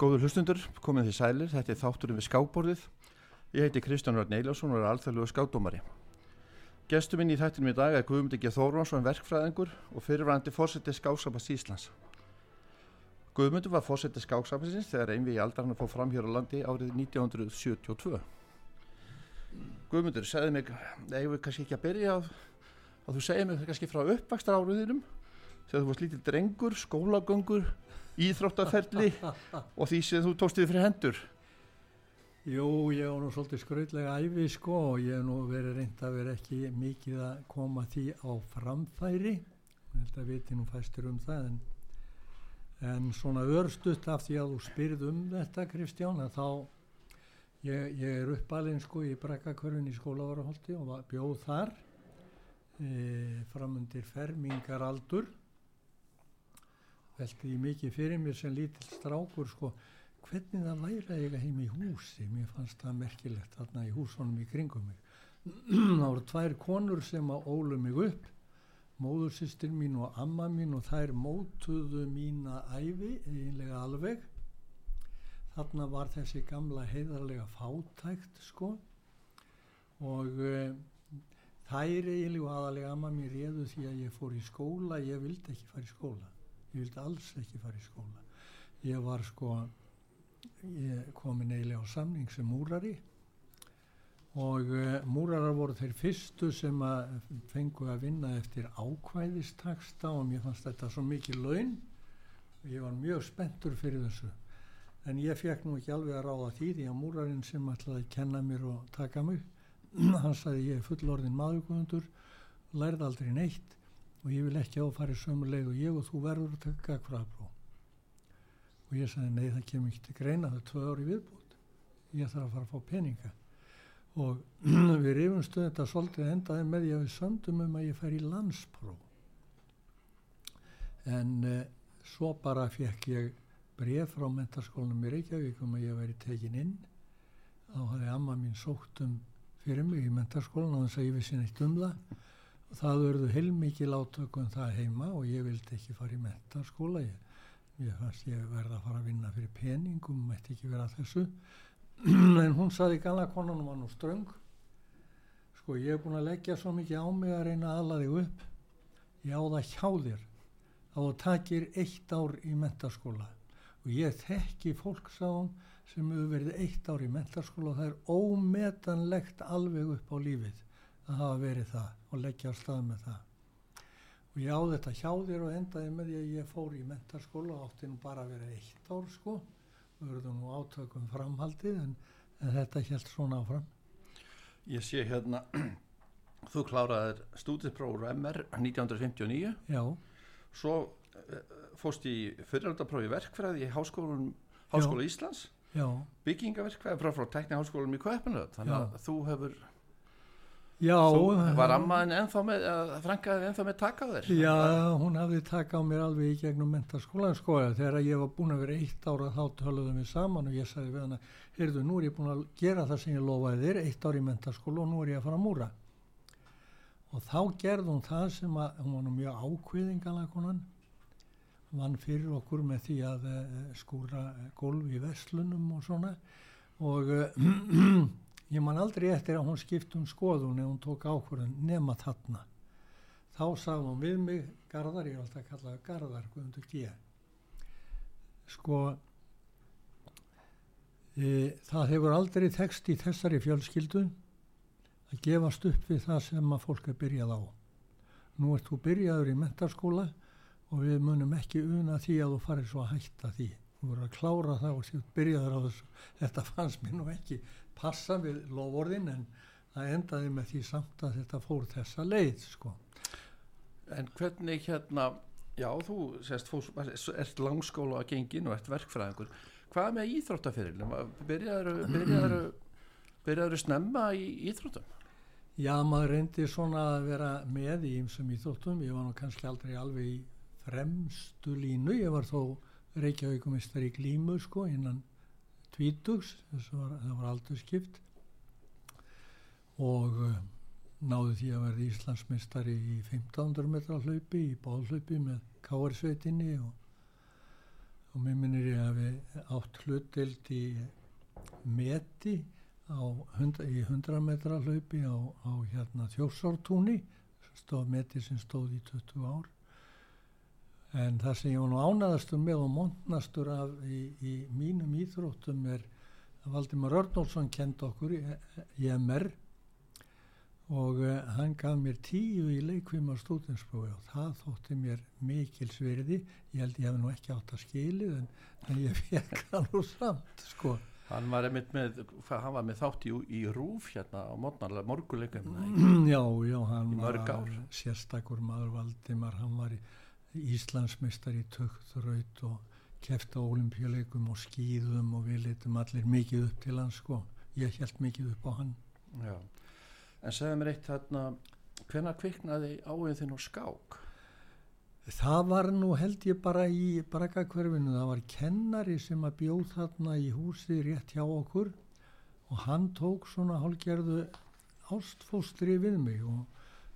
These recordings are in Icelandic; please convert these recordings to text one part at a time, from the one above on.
Góður hlustundur, komið því sælir, þetta er þátturinn við skábborðið. Ég heiti Kristján Rörn Eilásson og er alþjóðlegu skátdómari. Gestur minn í þættinum í dag er Guðmundi G. Þórvansson, verkfræðingur og fyrirvæðandi fórsetið Skáksabast Íslands. Guðmundur var fórsetið Skáksabastins þegar einvið í aldarinn fór fram hér á landi árið 1972. Guðmundur, segði mig, eigum við kannski ekki að byrja að, að þú segja mig kannski frá uppvakstar áruðinum þegar þú varst lítið drengur, skólagöngur, íþróttaferli og því sem þú tókst þið fyrir hendur. Jú, ég hef nú svolítið skrautlega æfi sko og ég hef nú verið reynd að vera ekki mikið að koma því á framfæri. Ég held að viti nú fæstur um það en, en svona örstuðt af því að þú spyrð um þetta Kristján að þá ég, ég er uppalinn sko í brekkakörfin í skólavarahólti og var, bjóð þar e, framundir fermingaraldur veldi ég mikið fyrir mér sem lítill strákur sko. Hvernig það væri eiga heim í húsi? Mér fannst það merkilegt þarna í húsunum í kringum mig. Það voru tvær konur sem að ólu mig upp. Móðursýstir mín og amma mín og þær mótuðu mína æfi eiginlega alveg. Þarna var þessi gamla heiðarlega fátækt sko. Og uh, þær eiginlega aðalega amma mín réðu því að ég fór í skóla. Ég vildi ekki fara í skóla ég vildi alls ekki fara í skóla. Ég var sko ég komin eiginlega á samning sem múrari og uh, múrarar voru þeir fyrstu sem að fengu að vinna eftir ákvæðistaksta og mér fannst þetta svo mikið laun. Og ég var mjög spenntur fyrir þessu. En ég fekk nú ekki alveg að ráða því því að múrarinn sem ætlaði að kenna mér og taka mig hann sagði ég er fullorðin maðurkvöndur lærði aldrei neitt og ég vil ekki áfæri sömu leið og ég og þú verður að taka hvaðbró og ég sagði nei það kemur ekki til greina það er tvö ári viðbútt ég þarf að fara að fá peninga. Og við rifumstu þetta svolítið endaði með því að við söndum um að ég fær í landspróf. En uh, svo bara fekk ég bref frá mentarskólanum í Reykjavík um að ég væri tekin inn. Þá hafði amma mín sótt um fyrir mig í mentarskólan og þannig að ég vissi neitt um það það verður heilmikið látökum það heima og ég vildi ekki fara í mentarskóla ég, ég fannst ég verða að fara að vinna fyrir peningum mætti ekki vera þessu. En hún saði gala konunum var nú ströng. Sko ég hef búin að leggja svo mikið á mig að reyna að ala þig upp. Ég á það hjá þér að þú takir eitt ár í mentaskóla og ég þekki fólk sá hún sem hefur verið eitt ár í mentaskóla og það er ómetanlegt alveg upp á lífið að hafa verið það og leggja á stað með það. Og ég á þetta hjá þér og endaði með því að ég fór í mentaskóla og átti nú bara að vera eitt ár sko. Og verður nú átökum framhaldið en, en þetta held svona áfram. Ég sé hérna, þú kláraðir stúdiprófur MR 1959, Já, svo uh, fórst í fyriraldaprófi verkfræði í Háskóla Íslands, já, byggingaverkfræði frá, frá tekni Háskólanum í Kvöpinöð, þannig að Já. þú hefur, já var ammaðin ennþá með, frankaðin ennþá með taka á þér. Já, hún hafði taka á mér alveg í gegnum mentaskólan sko þegar ég var búin að vera eitt ára þá töluðum við saman og ég sagði við hana heyrðu, nú er ég búin að gera það sem ég lofaði þér eitt ára í mentaskóla og nú er ég að fara að múra og þá gerði hún það sem að hún var nú mjög ákveðingala konan vann fyrir okkur með því að uh, skúra gólf í verslunum og svona og uh, ég man aldrei eftir að hún skipt um skoðun eða hún tók ákvörðun nema þarna. Þá sagði hún við mig Garðar, ég er alltaf að kalla það Garðar Guðmundur G. Sko e, það hefur aldrei text í þessari fjölskyldu að gefast upp við það sem að fólk er byrjað á. Nú ert þú byrjaður í mentarskóla og við munum ekki una því að þú farir svo að hætta því þú verður að klára það og séu byrjaður á þessu þetta fannst mér nú ekki passa við lofórðin en það endaði með því samt að þetta fór þessa leið sko En hvernig hérna, já þú sérst, fórst, ert langskóla að gengin og ert verkfræðingur, hvað með íþróttaferilum? Byrjaður, byrjaður, byrjaður snemma í íþróttum? Já, maður reyndi svona að vera með í ymsum íþróttum. Ég var nú kannski aldrei alveg í fremstu línu. Ég var þó Reykjavíkumistar í glímu sko innan tvítugs, að það var aldurskipt og uh, náði því að verða Íslandsmeistari í 1500 metra hlaupi, í bóðhlaupi með káarsveitinni og og mér minnir ég að við átt hlutild í meti hund, í 100 metra hlaupi á, á hérna þjósártúni stóð meti sem stóð í 20 ár en það sem ég var nú ánaðastur með og mondnastur af í, í mínum íþróttum er að Valdimar Örnólfsson kend okkur í, í MR og uh, hann gaf mér tíu í leikvima stúdinsprófi og það þótti mér mikil sverði ég held ég hef nú ekki átt að skilið en, en ég fekk hann úr samt sko. Hann var með, hann var með þátt í, í rúf hérna á morguleikum. Já, já, hann var sérstakur maður Valdimar, hann var Íslandsmeistar í tökþraut og kefti á olimpíuleikum og skýðum og við litum allir mikið upp til hann sko. Ég held mikið upp á hann. Já, en segðu mér eitt þarna, hvenna kviknaði áinn þinn og skák? Það var nú held ég bara í brakakverfinu, það var kennari sem að bjóð þarna í húsi rétt hjá okkur og hann tók svona hálgerðu ástfóstri við mig og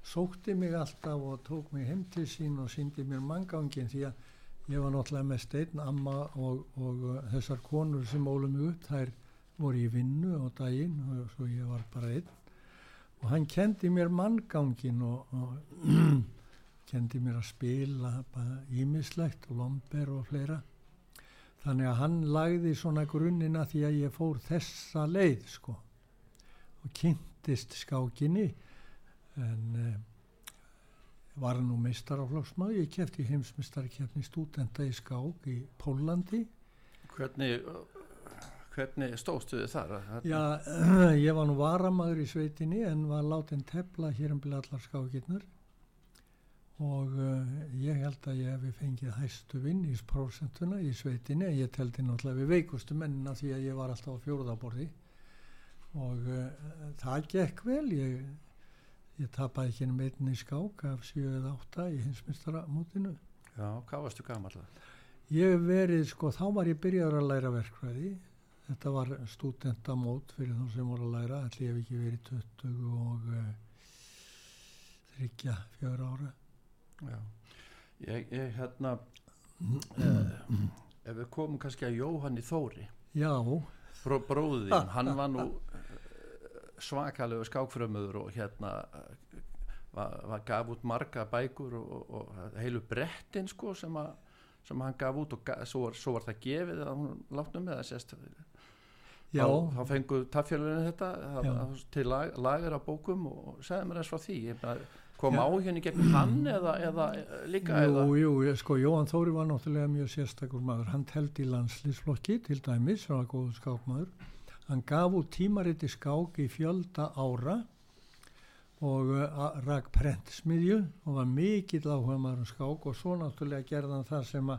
sókti mig alltaf og tók mig heim til sín og síndi mér manngangin því að ég var náttúrulega með stein, amma og, og uh, þessar konur sem ólu mig upp, þær voru í vinnu á daginn og svo ég var bara einn og hann kendi mér manngangin og, og kendi mér að spila ímislegt, lomber og fleira. Þannig að hann lagði svona grunnina því að ég fór þessa leið sko og kynntist skákinni en eh, var nú meistaraflóksmaður. Ég kefti heimsmeistarkefni stúdenta í skák í Pólandi. Hvernig, hvernig stóðstu þið þar? Já, ég var nú varamaður í sveitinni en var látin tefla hér um byrja allar skákinnar og uh, ég held að ég hefði fengið hæstu vinn í prósentuna í sveitinni en ég teldi náttúrulega við veikustu mennina því að ég var alltaf á fjóruðaborði og uh, það gekk vel ég, ég tapaði ekki um einni skák af 7-8 í hinsmyndstaramótinu Já, hvað varstu gammal það? Ég verið, sko, þá var ég byrjaður að læra verkvæði þetta var studentamót fyrir þá sem voru að læra. Allir hef ekki verið 20 og uh, þryggja fjögur ára. Já, ég, ég hérna uh, ef við komum kannski að Jóhanni Þóri. Já. Bró, Bróðin, hann var nú uh, svakalegu skákfrömmuður og hérna var, var gaf út marga bækur og, og, og heilu brettin sko sem, a, sem hann gaf út og gaf, svo, var, svo var það gefið að hún látnum með það sérst Já. þá, þá fenguð taffjörlunni þetta það, til lag, lagar af bókum og segði mér þess frá því. Kom á hérna gegn hann eða, eða líka jú, eða? Jú, sko Jóhann Þóri var náttúrulega mjög sérstakur maður, hann teldi í landslýsflokki til dæmis, hann var góðu skákmaður hann gaf út tímariti skák í fjölda ára og uh, rak prentsmiðju og var mikill áhuga maður um skák og svo náttúrulega gerði hann það sem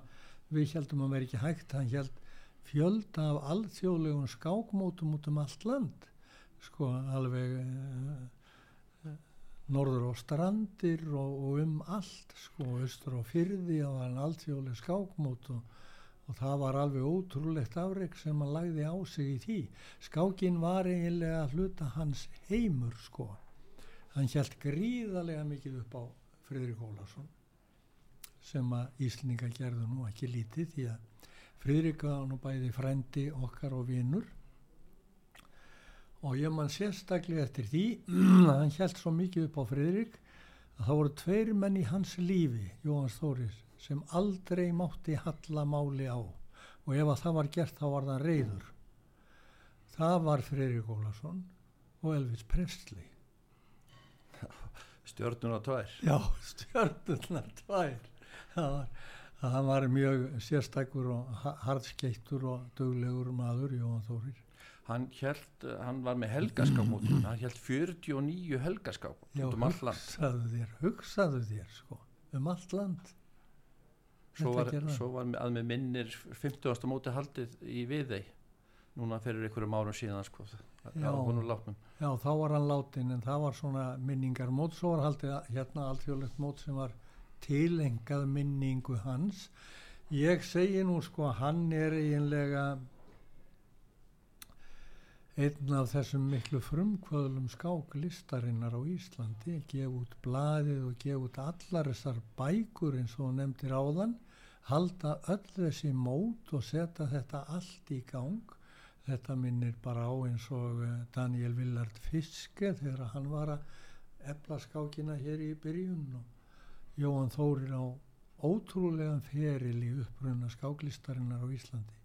við heldum að vera ekki hægt. Hann held fjölda af alþjóðlegum skákmótum út um allt land sko alveg uh, norður á strandir og, og um allt sko, austur á fyrði og hann alltjóðlega skákmót og, og það var alveg ótrúlegt afreg sem hann lagði á sig í því. Skákin var eiginlega að hluta hans heimur sko. Hann hjælt gríðarlega mikið upp á Fridrik Ólarsson sem að Íslinga gerðu nú ekki lítið því að Fridrik var nú bæði frendi okkar og vinnur og ég mann sérstaklega eftir því að hann held svo mikið upp á Fridrik að það voru tveir menn í hans lífi, Jóhanns Þóris, sem aldrei mátti halla máli á og ef að það var gert þá var það reyður. Það var Fridrik Ólason og Elvis Presley. Stjörnunar tvær. Já, stjörnunar tvær. Það var, það var mjög sérstakur og hardskeittur og döglegur maður, Jóhann Þóris hann, held, hann var með helgaskápmótum hann held 49 helgaskáp um allt land hugsaðu þér, hugsaðu þér sko, um allt land svo var, svo var að með minnir 50. móti haldið í viðei núna fyrir einhverjum árum síðan sko, já, já, þá var hann látin en það var svona minningar mót svo var haldið hérna alltfjörlegt mót sem var tilengað minningu hans. Ég segi nú sko hann er eiginlega einn af þessum miklu frumkvöðlum skáklistarinnar á Íslandi. Gef út bladið og gef út allar þessar bækur eins og nefndir áðan halda öll þessi mót og setja þetta allt í gang. Þetta minnir bara á eins og eh, Daniel Willard Fiske þegar hann var að efla skákina hér í byrjun og Jóhann Þórir á ótrúlegan feril í uppruna skáklistarinnar á Íslandi.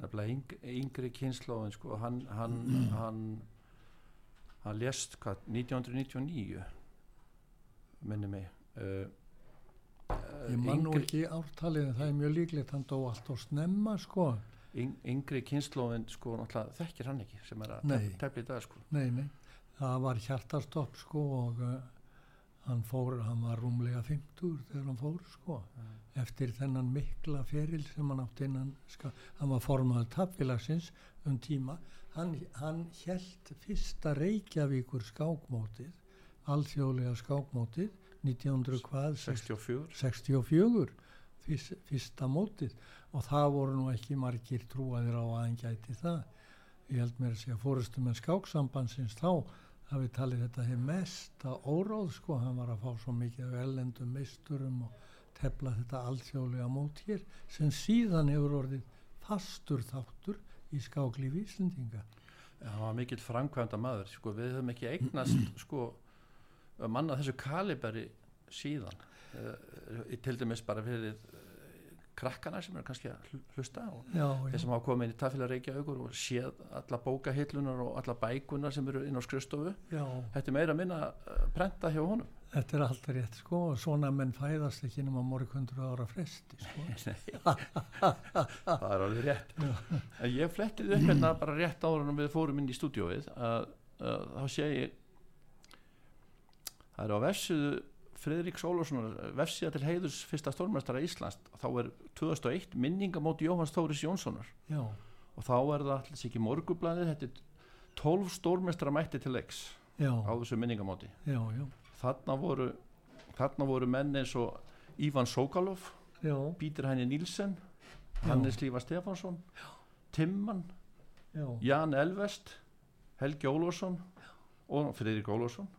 Nefnilega yng, yngri kynnslóðin sko, hann hann, hann hann lést hvað, 1999 minni mig. Uh, ég man nú ekki ártalið en það er mjög líklegt hann dó allt á snemma sko. Yng, yngri kynnslóðin sko náttúrulega þekkir hann ekki sem er að tefla í dag sko. Nei, nei, það var hjartastopp sko og uh, hann fór, hann var rúmlega 50 þegar hann fór sko eftir þennan mikla feril sem hann átt innan, ska, hann var formaður tapfélagsins um tíma. Hann, hann held fyrsta Reykjavíkur skákmótið alþjóðlega skákmótið 1900 hvað 64 64 fyrst, fyrsta mótið. Og það voru nú ekki margir trúaðir á að hann gæti það. Ég held mér að segja fórustu með skáksambansins þá hafi talið þetta hefði mesta óráð sko, hann var að fá svo mikið af ellendum meisturum og tefla þetta alþjóðlega mót hér sem síðan hefur orðið fastur þáttur í skáklífi Íslendinga. Hann var mikill framkvæmda maður sko, við höfum ekki eignast sko, manna þessu kaliberi síðan. Uh, til dæmis bara fyrir uh, krakkana sem eru kannski að hl- hlusta og já, þeir já, sem hafa komið inn í tafélag Reykjavíkur og séð alla bókahillunar og alla bækunar sem eru inn á skrifstofu. Já. Þetta er meira að minna uh, prenta hjá honum. Þetta er alltaf rétt sko og svona menn fæðast ekki nema mörg hundru ára fresti sko. Það er alveg rétt. Ég flettið upp hérna bara rétt áður en við fórum inn í stúdióið að, að þá sé ég það er á vefsíðu Friðriks Ólafssonar vefsíða til heiðurs fyrsta stórmestara Íslands. Þá er 2001 minningamóti Jóhanns Þóris Jónssonar. Já, og þá er það alls ekki morgublaðið þetta er 12 stórmestara mætti til leiks já, á þessu minningamóti já, já, þarna voru, þarna voru menn eins og Ívan Sókalov Pítur Hæni Nílsen. Hannes Lífa Stefánsson Timman, já, Jan Elvest Helgi Ólafsson og Friðrik Ólafsson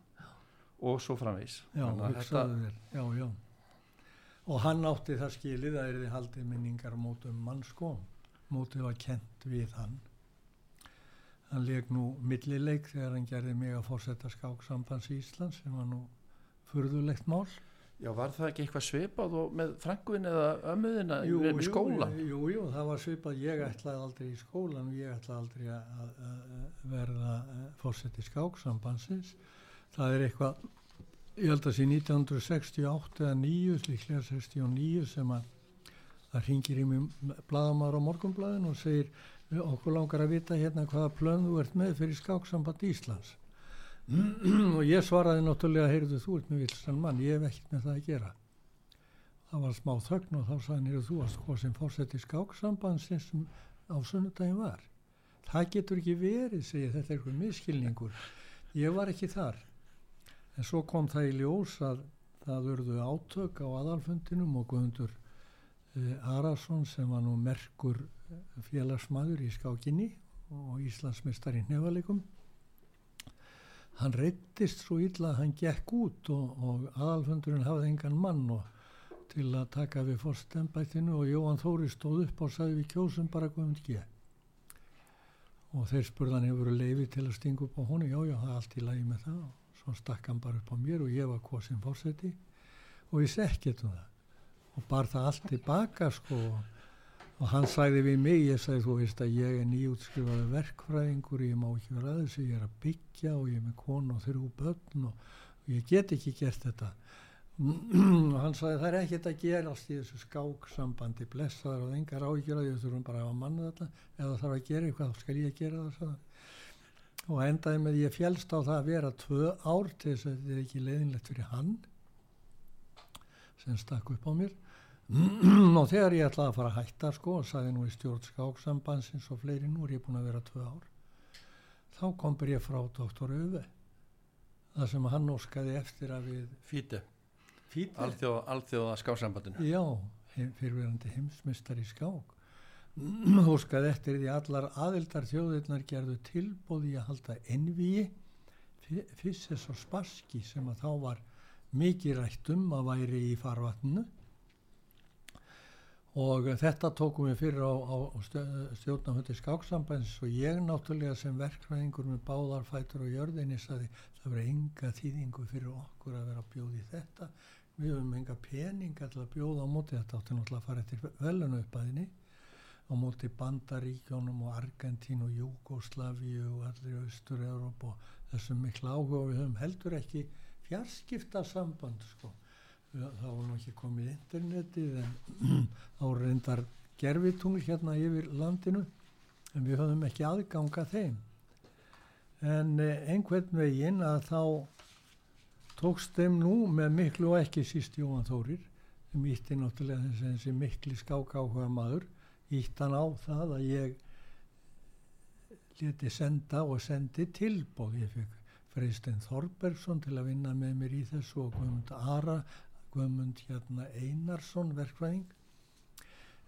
og svo framvegis já, þér, já, já. Og hann átti það skilið að er þið haldið minningar mótum mann sko, mótið var kent við hann. Hann leik nú millileik þegar hann gerði mig að fórsetta skáksambands Íslands sem var nú furðulegt mál. Já, var það ekki eitthvað svipað og með frænguðin eða ömmuðin að vera í skólan? Jú, jú, jú, það var svipað, ég ætlaði aldrei í skólan og ég ætlaði aldrei að, að, að verða fórseti skáksambandsins. Það er eitthvað, ég held að sé 1968 eða 9, líklega 69 sem að það ringir í mig bladamæður á morgunblæðin og segir okkur langar að vita hérna hvaða plön þú ert með fyrir skáksamband Íslands. og ég svaraði náttúrulega, heyrðu þú ert með vilsan mann, ég hef ekkert með það að gera. Það var smá þögn og þá sagði "Heyrðu, þú varst hvað sem fórseti skáksambandsins sem á sunnudaginn var. Það getur ekki verið segi ég, þetta er eitthvað miskilningur ég var ekki þar en svo kom það í ljós að það urðu átök á aðalfundinum og Guðmundur uh, Arason sem var nú merkur eh, félagsmaður í skákinni og Íslandsmeistar í nefalikum hann reyttist svo illa að hann gekk út og, og aðalfundurinn hafði engan mann og til að taka við fórstembættinu og Jóhann Þóri stóð upp og sagði við kjósum bara Guðmund G. Og þeir spurðan hefur leiði til að stinga upp á honu já já það er allt í lagi með það svo stakk hann bara upp á mér og ég var kosin fórseti og ég sekk eitthvað það og bar það allt tilbaka sko. Og hann sagði við mig, ég sagði þú veist að ég er nýjútskrifaði verkfræðingur ég má ekki vera að þessu, ég er að byggja og ég er með konu og þrjú börn og, og ég get ekki gert þetta. Og hann sagði það er ekkert að gerast í þessu skáksambandi blessaður og engar að ég þurfum bara að manna þetta. Eða þarf að gera eitthvað þá skal ég gera það. Og endaði með ég fjælst á það að vera tvö ár til þess að þetta er ekki leiðinlegt fyrir hann sem stakk upp á mér. Og þegar ég ætlaði að fara að hætta sko og sagði nú í stjórn skáksambansins og fleiri nú er ég búin að vera tvö ár. Þá kom ég frá doktor Öve það sem hann óskaði eftir að við Fíti, fýta alþjóða, alþjóða skásambandinu já, fyrirverandi heimsmyndstari í skák óskaði eftir því allar aðildar þjóðirnar gerðu tilbóði að halda envíi Fisses og Sparski sem að þá var mikið rætt um að væri í farvatninu. Og þetta tókum við fyrir á, á stjórnaföndi skáksambans og ég náttúrulega sem verkræðingur með báðarfætur og jörðinni saði það verið enga þýðingu fyrir okkur að vera að bjóði þetta. Við höfum enga peninga til að bjóða á móti. Þetta átti náttúrulega að fara eftir velunu uppæðinni á móti Bandaríkjónum og Argentín og Júgoslavíu og allir Östur-Európa og þessum miklu áhuga við höfum heldur ekki fjarskipta samband sko þá var nú ekki komið internetið en þá reyndar gerfitungl hérna yfir landinu en við höfum ekki aðganga þeim. En eh, einhvern veginn að þá tókst þeim nú með miklu og ekki síst Jóhann Þórir þeim ítti náttúrulega þessi, mikli skák áhuga maður ítt hann á það að ég leti senda og sendi tilbóð ég fekk Freystein Þorbergsson til að vinna með mér í þessu og Guðmund Ara Guðmund hérna Einarsson verkfræðing.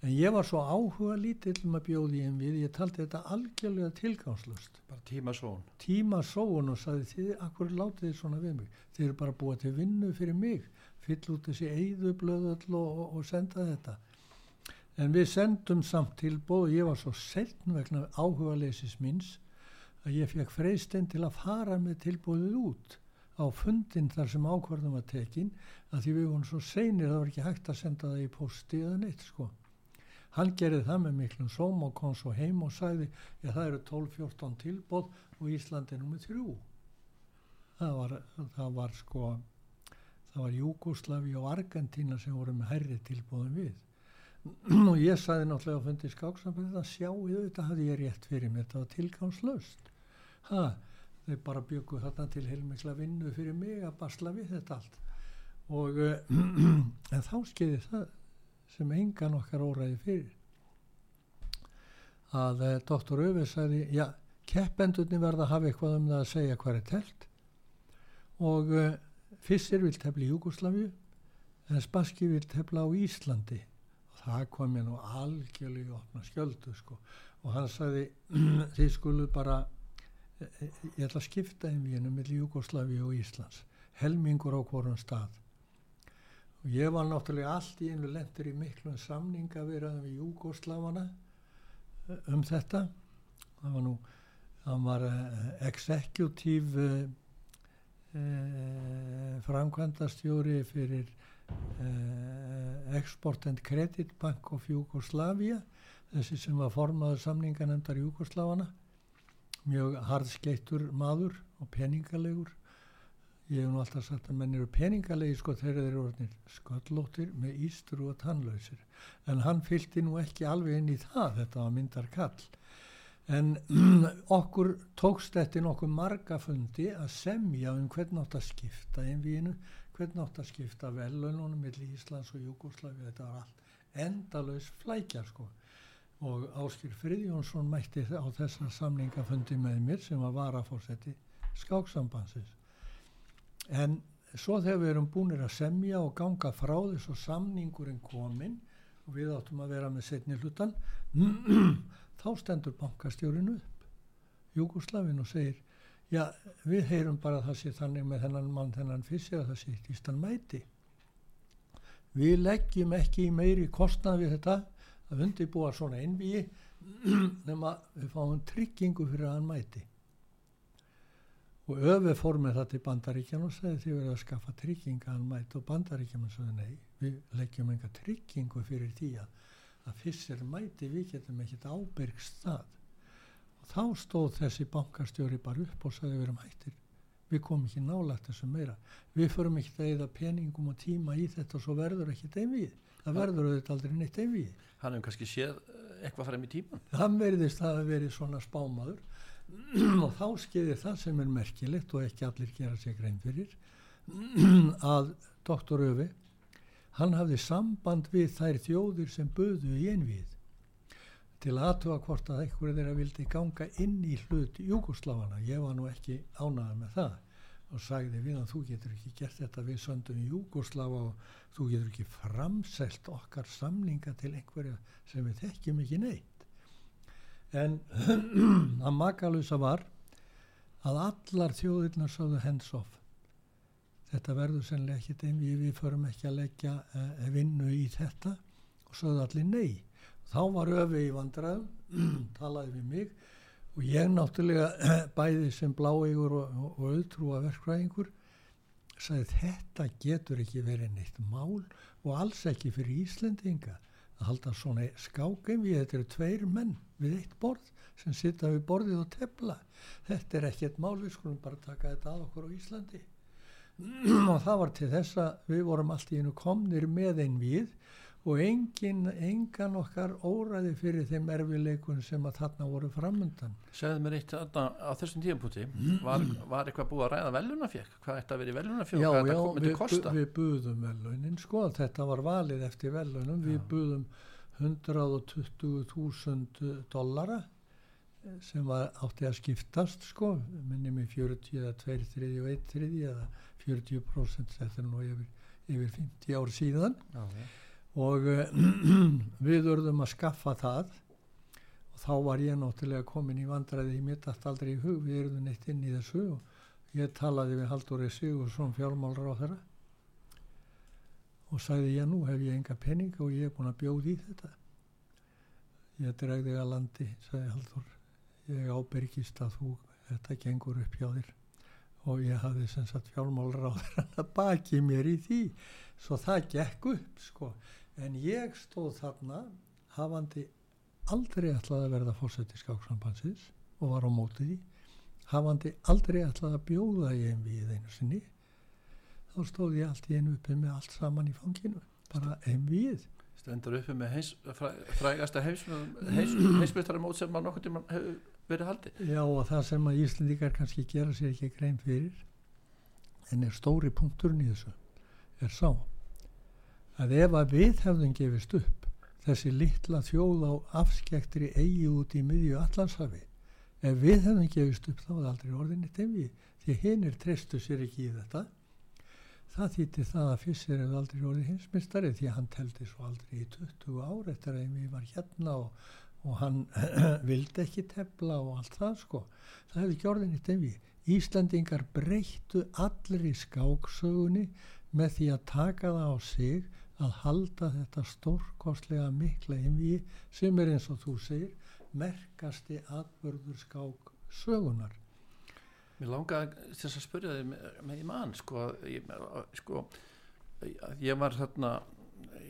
En ég var svo áhuga lítill um að bjóði ég við, ég taldi þetta algjörlega tilgangslust bara tímasón tímasón og saði þið, akkur látið þið svona við mig? Þið eru bara búið til vinnu fyrir mig fyll út þessi eigðu blöðall og, og, og senda þetta en við sendum samt tilbóð og ég var svo seln vegna áhuga leysis minns að ég fekk freystinn til að fara með tilbóðið út á fundin þar sem ákvarðum var tekin að því við vorum svo seinir það var ekki hægt að senda það í posti eða neitt sko. Hann gerði það með miklum sóm og kom svo heim og sagði já það eru 12-14 tilbóð og Ísland er nummið þrjú. Það var, það var sko það var Júgoslavi og Argentina sem voru með herri tilbóðum við og ég sagði náttúrulega að fundi skáksamband að sjá í þetta hafði ég rétt fyrir mér þetta var tilgangslöst ha þau bara byggu þarna til heilmikla vinnu fyrir mig að basla við þetta allt. Og uh, en þá skeiði það sem engan okkar óræði fyrir. Að uh, doktor Öfi sagði já, keppendurni verða að hafa eitthvað um það að segja hvað er telt og uh, Fissir vil tefla í Júgoslavíu en Spassky vil tefla á Íslandi það kom ég nú algjörlega opna skjöldu sko. Og hann sagði þið skulu bara ég ætla að skipta einvíinu með Júgoslavi og Íslands. Helmingur á hvorum stað. Og ég var náttúrulega allt í einu lendur í miklum samninga verðan við Júgoslavana eh, um þetta. Það var nú það var executive uh, framkvæmdastjóri fyrir Export and Credit Bank of Jugoslavia þessi sem var formaður samninganemndar Júgoslavana mjög harðskeittur maður og peningalegur. Ég hef nú alltaf sagt að menn eru peningalegi sko þegar þeir eru orðinir sköllóttir með ístru og tannlausir. En hann fylgti nú ekki alveg inn í það þetta var myndar kall en okkur tókst þetta nokkuð margafundi að semja um hvern átt að skipta einvíinu, hvern átt að skipta velunum millir Íslands og Júkoslavi þetta var allt endalaus flækja sko. Og Áskil Friðjónsson mætti á þessa samningafundi með mér sem var varafórsetti skáksambansins en svo þegar við erum búinir að semja og ganga frá þess og samningurinn kominn og við áttum að vera með setni hlutan þá stendur bankastjórinu upp Júgoslavin og segir já við heyrum bara að það sé þannig með þennan mann þennan fyrst að það sé ístan mæti. Við leggjum ekki meiri kostnað við þetta að undirbúa svona einvíi nema við fáum tryggingu fyrir að hann mæti. Og öfið fór með það til bandaríkjan og segði því verið að skaffa trygginga að hann mæti og bandaríkjan sagði nei, við leggjum enga tryggingu fyrir því að, að fyrst er mæti við getum ekkert ábyrgst það og þá stóð þessi bankastjóri bara upp og sagði við erum hættir. Við komum ekki nálagt þessu meira. Við förum ekki að eða peningum og tíma í þetta og svo verður ekkert einvið það verður auðvitað aldrei neitt einvið hann hefur kannski séð eh, eitthvað frem í tíman það verðist að verið svona spámaður. Og þá skeiðir það sem er merkilegt og ekki allir gera sig grein fyrir að doktor Öfi hann hafði samband við þær þjóðir sem buðu í einvið til aðtuga hvort að einhverju þeirra vildi ganga inn í hlut Júkosláfana ég var nú ekki ánægð með það. Og sagði við hann þú getur ekki gert þetta við söndum Júgosláfa og þú getur ekki framselt okkar samninga til einhverja sem við þekkjum ekki neitt. En að makalusa var að allar þjóðirnar sáðu hands off. Þetta verður sennilega ekki þeim við förum ekki að leggja uh, vinnu í þetta. Og sögðu allir nei þá var öfi í vandraðum talaði við mig og ég náttúrulega bæði sem bláegur og, og, auðtrúa verkfræðingur sagði þetta getur ekki verið neitt mál og alls ekki fyrir Íslendinga að halda svona skákum við þetta eru tveir menn við eitt borð sem sitta við borðið og tefla. Þetta er ekkert mál við skulum bara taka þetta að okkur á Íslandi. Og það var til þess að við vorum allt í einu komnir með einn við og engin, engan okkar óræði fyrir þeim erfileikun sem að þarna voru framöndan Segðu mér eitt þarna á þessum tíumpunkti var, var eitthvað búið að ræða velunafjökk hvað ætti að vera í velunafjökk Já, hvað já, þetta myndi við, kosta? við buðum velunin sko, þetta var valið eftir velunum við Já. buðum 120.000 dollara eh, sem var, átti að skiptast sko, minni með 40 eða 2 þriði og 1 þriði eða 40% þetta er nú yfir, yfir 50 ár síðan. Já, já. Og uh, við urðum að skaffa það. Og þá var ég náttúrulega komin í vandræði. Í mitt allt aldrei í hug, við erum neitt inn í þessu. Og ég talaði við Halldóri Sigursson fjármálur á þeirra og sagði ég nú hef ég enga pening og ég er búin að bjóða í þetta. Ég dregði að landi sagði Halldór. Ég ábyrgist að þú þetta gengur upp hjá þér. Og ég hafði sem sagt fjármálur á þeirra baki mér í því. Svo það gekk upp sko en ég stóð þarna hafandi aldrei ætlaði að verða fórseti skáksambansins og var á móti því hafandi aldrei ætlaði að bjóða ég einn við einu sinni þá stóð ég allt í einu uppi með allt saman í fanginu bara einn við stendur uppi með heins, fræ, frægasta heimsbyttaramót sem að nokkur tíma hefur verið haldið. Já og það sem að Íslendikar kannski gera sér ekki grein fyrir en er stóri punkturinn í þessu er sá að ef að við hefðum gefist upp þessi litla þjóð á afskektri eigi út í miðju allansafi ef við hefðum gefist upp þá það aldrei orðinni temvi því hinn er treystu sér ekki í þetta. Það þýtti það að Fissir hefði aldrei orðið hinsmistari því að hann teldi svo aldrei í 20 ár eftir að við var hérna og, og hann vildi ekki tefla og allt það sko. Það hefði ekki orðinni temvi Íslandingar breyttu allir í skáksögunni með því að taka það á sig að halda þetta stórkostlega mikla einví sem er eins og þú segir merkasti atbörður skák sögunar Mér langaði til þess að spyrja þig með, með mann sko, ég, sko ég var þarna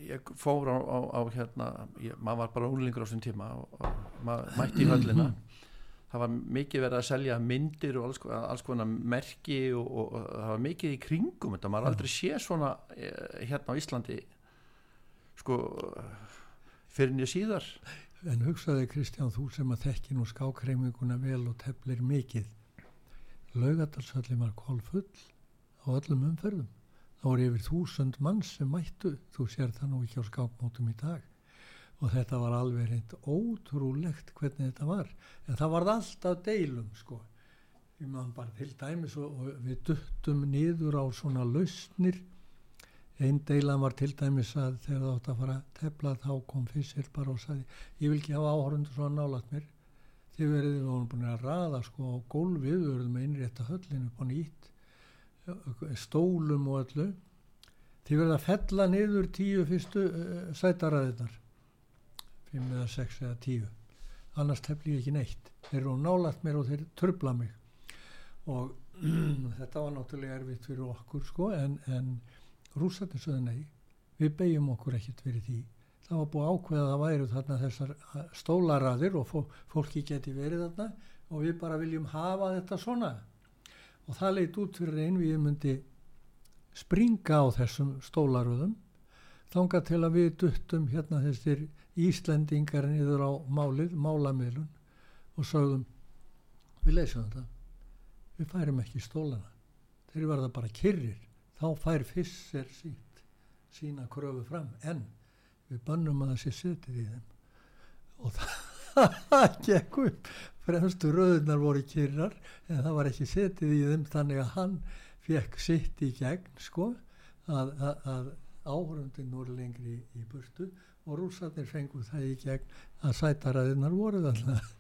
ég fór á, á, á hérna ég, maður var bara úlingur á þessum tíma og, og maður mætti í höllina það var mikið verið að selja myndir og alls, alls konar merki og, og, og það var mikið í kringum þetta, maður aldrei sé svona eh, hérna á Íslandi sko fyrir nýja síðar. En hugsaði Kristján þú sem að þekki nú skákreiminguna vel og teflir mikið. Laugadalsöllin var kólfull á öllum umferðum. Þá voru yfir þúsund manns sem mættu. Þú sér það nú ekki á skákmótum í dag og þetta var alveg reynd ótrúlegt hvernig þetta var. En það var alltaf deilum sko. Ég maður bara til dæmis og, og við duttum niður á svona lausnir. Einn deila var til dæmis að þegar það átt að fara að tefla þá kom fyrst bara og sagði ég vil ekki hafa áhörundu svona nálagt mér. Þið verðið og hann búin að raða sko á gólfið, við verðum að innrétta höllinu búin ítt eh, stólum og öllu. Þið verðið að fella niður tíu fyrstu eh, uh, sætaraðinnar 5 eða 6 eða 10 annars tefli ég ekki neitt. Þeir eru nálagt mér og þeir trubla mig. Og þetta var náttúrulega erfitt fyrir okkur sko, en, en rúsarnir sögðu nei. Við beigjum okkur ekkert fyrir því. Það var búið ákveðað að væru þarna þessar stólaræðir og fólki geti verið þarna og við bara viljum hafa þetta svona. Og það leitt út fyrir einn við myndi springa á þessum stólaröðum þanga til að við duttum hérna þessir Íslendingar niður á málið, málamiðlun og sögðum við leysum þetta. Við færum ekki stólana. Þeir verða bara kyrrir. Þá fær fyrst sínt sína kröfu fram. En við bannum að það sé setið í þeim. Og það gekk upp. Fremstu röðunar voru kyrrar en það var ekki setið í þeim þannig að hann fekk sitt í gegn sko að, að, að áhörundin voru lengri í, í burtu og rúsarnir fenguð það í gegn að sætaræðinar voru alltaf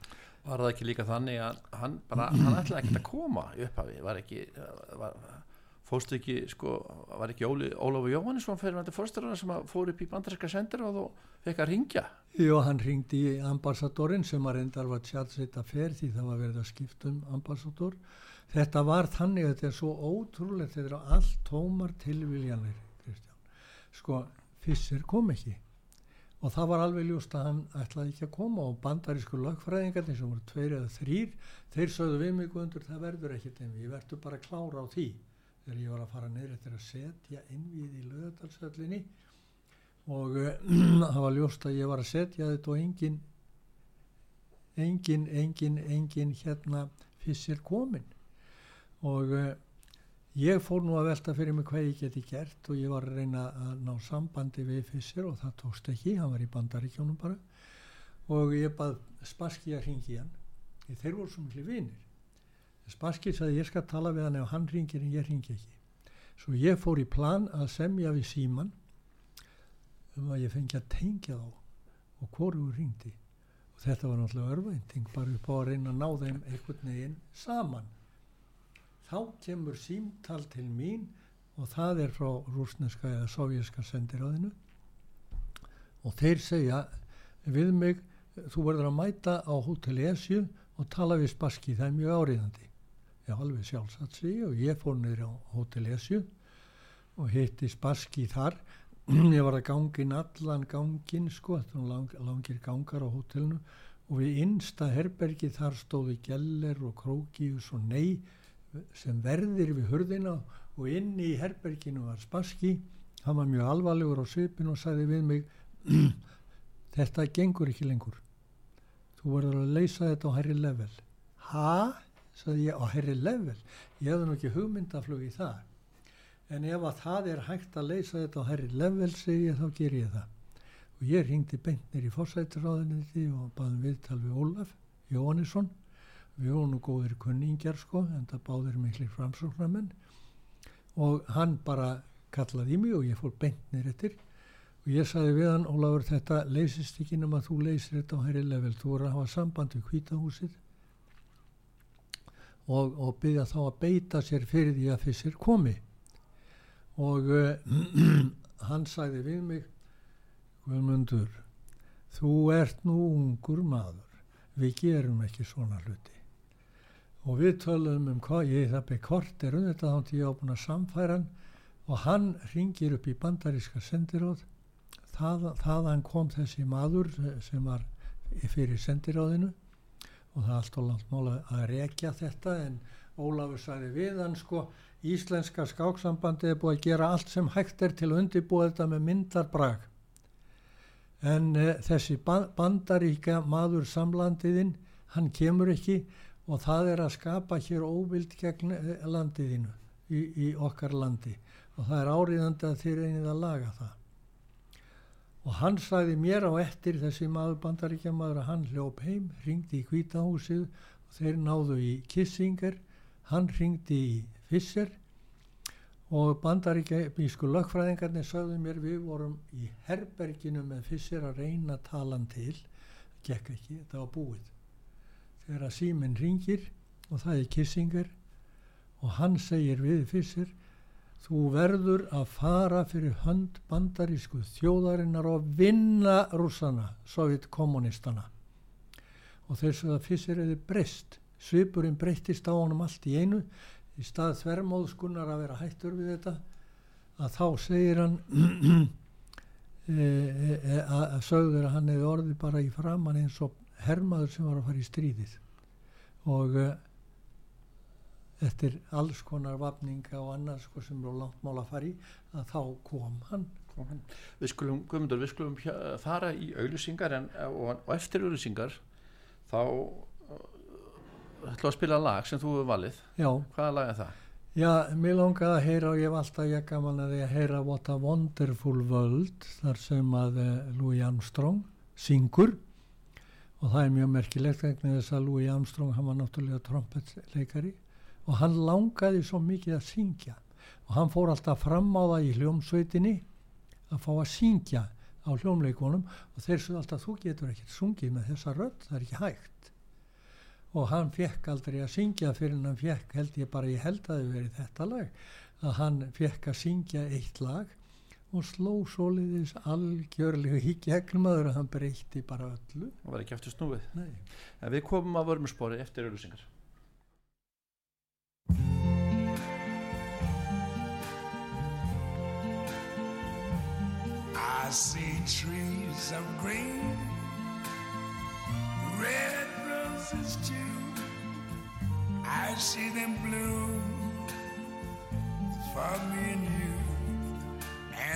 Var það ekki líka þannig að hann bara, hann ætlaði ekki að koma upp af því, var ekki var, fóstu ekki, sko, var ekki Óli, Ólafur Jóhannesson fyrir með þetta fórsturana sem fór upp í bandaræska sendir og þú fekk að ringja Jó, hann ringdi í ambassadorinn sem að reyndar var tjálsveit að fer því það var verið að skipta um ambassador. Þetta var þannig að þetta er svo ótrúlegt þetta er allt tómar tilviljanir Kristján. Sko, Fissir kom ekki og það var alveg ljúst að hann ætlaði ekki að koma og bandarísku lagfræðingarnir sem voru tveir eða þrýr þeir sögðu við mig undur það verður ekkit en við verðum bara að klára á því. Þegar ég var að fara neyri eftir að setja innvíð í lögadalsöllinni og það var ljóst að ég var að setja þetta og engin engin, engin, engin hérna fyrst er komin og uh, ég fór nú að velta fyrir mig hvað ég geti gert og ég var að reyna að ná sambandi við fyrst og það tókst ekki, hann var í bandaríkjónum bara. Og ég bað Spassky að ringi hann. Þeir voru svo miklu vinir. Spassky sagði ég skal tala við hann ef hann ringir en ég ringi ekki. Svo ég fór í plan að semja við síman um að ég fengi að tengja þá og hvoru ringdi og þetta var náttúrulega örvænting bara upp á að reyna að ná þeim einhvern veginn saman þá kemur símtal til mín og það er frá rúsneska eða sovjerska sendiráðinu. Og þeir segja við mig þú verður að mæta á Hotel Esju og tala við Spassky, það er mjög áriðandi já alveg sjálfsagt sí og ég fór niður á Hotel Esju og hitti Spassky þar. Ég var að gangin allan gangin sko, lang, langir gangar á hotellinu og við innsta herbergi þar stóði Geller og Krókius og Ney sem verðir við hurðina og inn í herberginu var Spassky hann var mjög alvarlegur á svipin og sagði við mig þetta gengur ekki lengur. Þú verður að leysa þetta á herri level. Hæ? sagði ég á herri level? Ég hefði nú ekki hugmyndaflug í það. En ef að það er hægt að leysa þetta á herri level segi ég þá ger ég það. Og ég ringdi beintnir í fórsættiráðinni og baðum viðtal við Ólaf Jóhannesson við vorum góðir kunningjar sko en það báðir miklir framsóknarmenn. Og hann bara kallaði mig og ég fór beintnir eftir. Og ég sagði við hann Ólafur þetta leysist ekki nema þú leysir þetta á herri level. Þú voru að hafa samband við hvítahúsið og, og byggja þá að beita sér fyrir því að fyrst komi. Og uh, hann sagði við mig Guðmundur þú ert nú ungur maður. Við gerum ekki svona hluti og við tölum um hvað ég það beð kort er um þetta þá ég á búin að samfæra hann. Og hann ringir upp í bandaríska sendiróð það, þaðan kom þessi maður sem var fyrir sendiróðinu og það er alltaf langt mála að rekja þetta en Ólafur sagði við hann sko Íslenska skáksambandi er búið að gera allt sem hægt er til að undirbúa þetta með myndarbrag. En e, þessi bandaríka maður samlandiðinn hann kemur ekki og það er að skapa hér óvild gegn eh, landiðinu í, í okkar landi. Og það er áriðandi að þeir einið að laga það. Og hann sagði mér á eftir þessi maður bandaríkja maður að hann hljóp heim ringdi í kvítahúsið og þeir náðu í Kissinger hann ringdi í Fisser og bandaríkja bísku lögfræðingarnir sagði mér við vorum í herberginu með Fisser að reyna talan til. Gekk ekki, þetta var búið þegar að síminn ringir og það er Kissinger og hann segir við Fisser Þú verður að fara fyrir hönd bandarísku þjóðarinnar og vinna rúsana, sovjetkommunistana. Og þess að fyrst er þið breyst, svipurinn breytist á honum allt í einu, í stað þvermóðskunnar að vera hættur við þetta, að þá segir hann, e, e, e, að sögður að hann hefði orðið bara í framann eins og hermaður sem var að fara í stríðið. Og eftir alls konar vapninga og annars sko, sem eru langt mál að fara í að þá kom hann, kom hann. Við skulum, Guðmundur, við skulum fara í auðlusingar og, og eftir auðlusingar þá ætlum að spila lag sem þú hefur valið Já. hvaða lag er það? Já, mér langaði að heyra og ég hef alltaf ég gaman að ég heyra What a Wonderful World þar sem að uh, Louis Armstrong syngur og það er mjög merkilegt vegna þess að Louis Armstrong hann var náttúrulega trompetleikari og hann langaði svo mikið að syngja. Og hann fór alltaf fram á það í hljómsveitinni að fá að syngja á hljómleikonum og þeir svo alltaf þú getur ekkert sungið með þessa rödd, það er ekki hægt. Og hann fekk aldrei að syngja fyrir hann fekk held ég bara ég held að það verið þetta lag að hann fekk að syngja eitt lag og sló soliðis algjörlega í gegnum aður að hann breytti bara öllu Það var ekki aftur snúið. Nei. En við komum að vörmurspori eftir auðlýsingar. I see trees of green, red roses too. I see them bloom for me and you.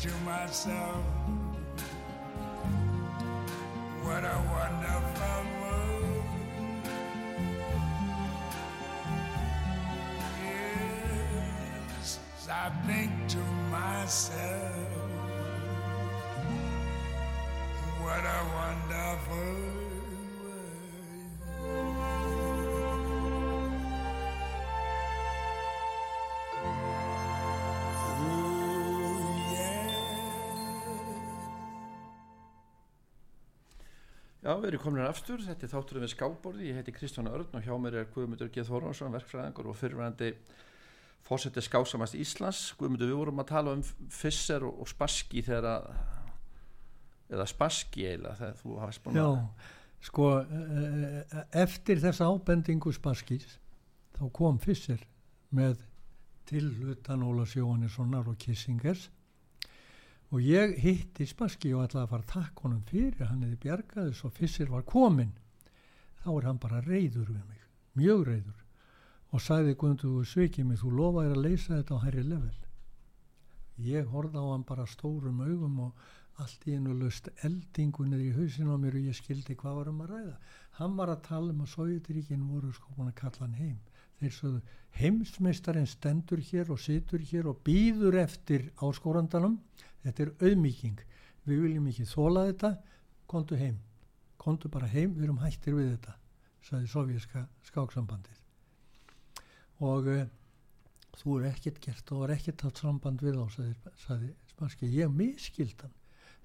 to myself, Já, við erum komin aftur, þetta er þátturinn við skábborði, ég heiti Kristján Örn og hjá mér er Guðmundur G. Þorvarsson, verkfræðingur og fyrirvæðandi fósetti skásamast Íslands. Guðmundur, við vorum að tala um Fisser og, og Spassky þegar að, eða Spassky eiginlega, þegar þú hafðist búin Já, að, sko eh, eftir þessa ábendingu Spaskís þá kom Fisser með tilhutan Ólafs Jóhannessonar og Kissingers og ég hitti Spassky og ætlaði að fara að takk honum fyrir hann hefði bjargaði svo Fisser var komin þá er hann bara reyður við mig mjög reyður og sagði Guðmundur þú svikið mig, þú lofaðir að leysa þetta á herri level. Ég horfði á hann bara stórum augum og allt í einu löst eldingunir í hausinu á mér og ég skildi hvað var um að ræða. Hann var að tala um að Sovjetiríkin voru sko búin að kalla hann heim. Þeir sögðu heimsmeistarinn stendur hér og situr hér og býður eftir áskórandanum þetta er auðmíking við viljum ekki þóla þetta. Kontu heim, kontu bara heim. Við erum hættir við þetta sagði sovjíska skáksambandið. Og uh, þú er ekkert gert og er ekkert hatt samband við þá sagði, sagði Spanski, ég miskildan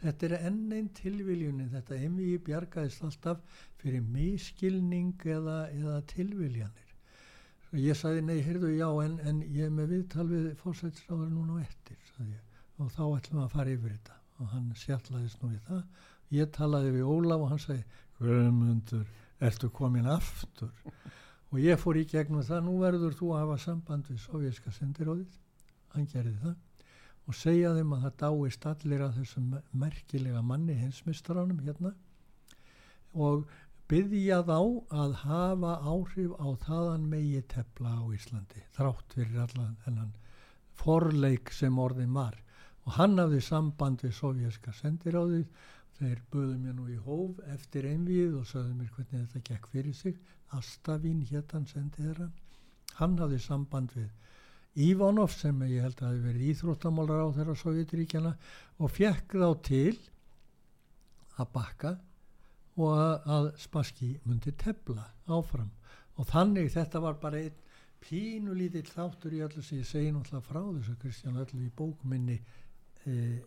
þetta er enn einn tilviljunin. Þetta emmi bjargaðist alltaf fyrir miskilning eða, eða tilviljanir. Og ég sagði nei, heyrðu já en, en ég er með viðtal við fórsætsráður núna og eftir sagði ég, og þá ætlum við að fara yfir þetta. Og hann sjallaðist nú við það. Ég talaði við Ólaf og hann sagði Guðmundur, ertu komin aftur? Og ég fór í gegnum það nú verður þú að hafa samband við sovjerska sendiróðið hann gerði það. Og segja þeim að það dáist allir að þessum merkilega manni hinsmistranum hérna. Og byggja þá að hafa áhrif á þaðan megi tepla á Íslandi þrátt fyrir allan þennan forleik sem orðin var og hann hafði samband við sovjerska sendiráðið. Þeir buðu mér nú í hóf eftir einvið og sögðu mér hvernig þetta gekk fyrir sig. Astavín héttan sendið þeirra hann hafði samband við Ivanov sem ég held að hafi verið íþróttamálar á þeirra Sovjetiríkjana og fekk þá til að bakka og að, að Spassky myndi tefla áfram. Og þannig þetta var bara einn pínulítill þáttur í öllu sem ég segi náttúrulega frá þessu Kristján öllu í bókminni eh,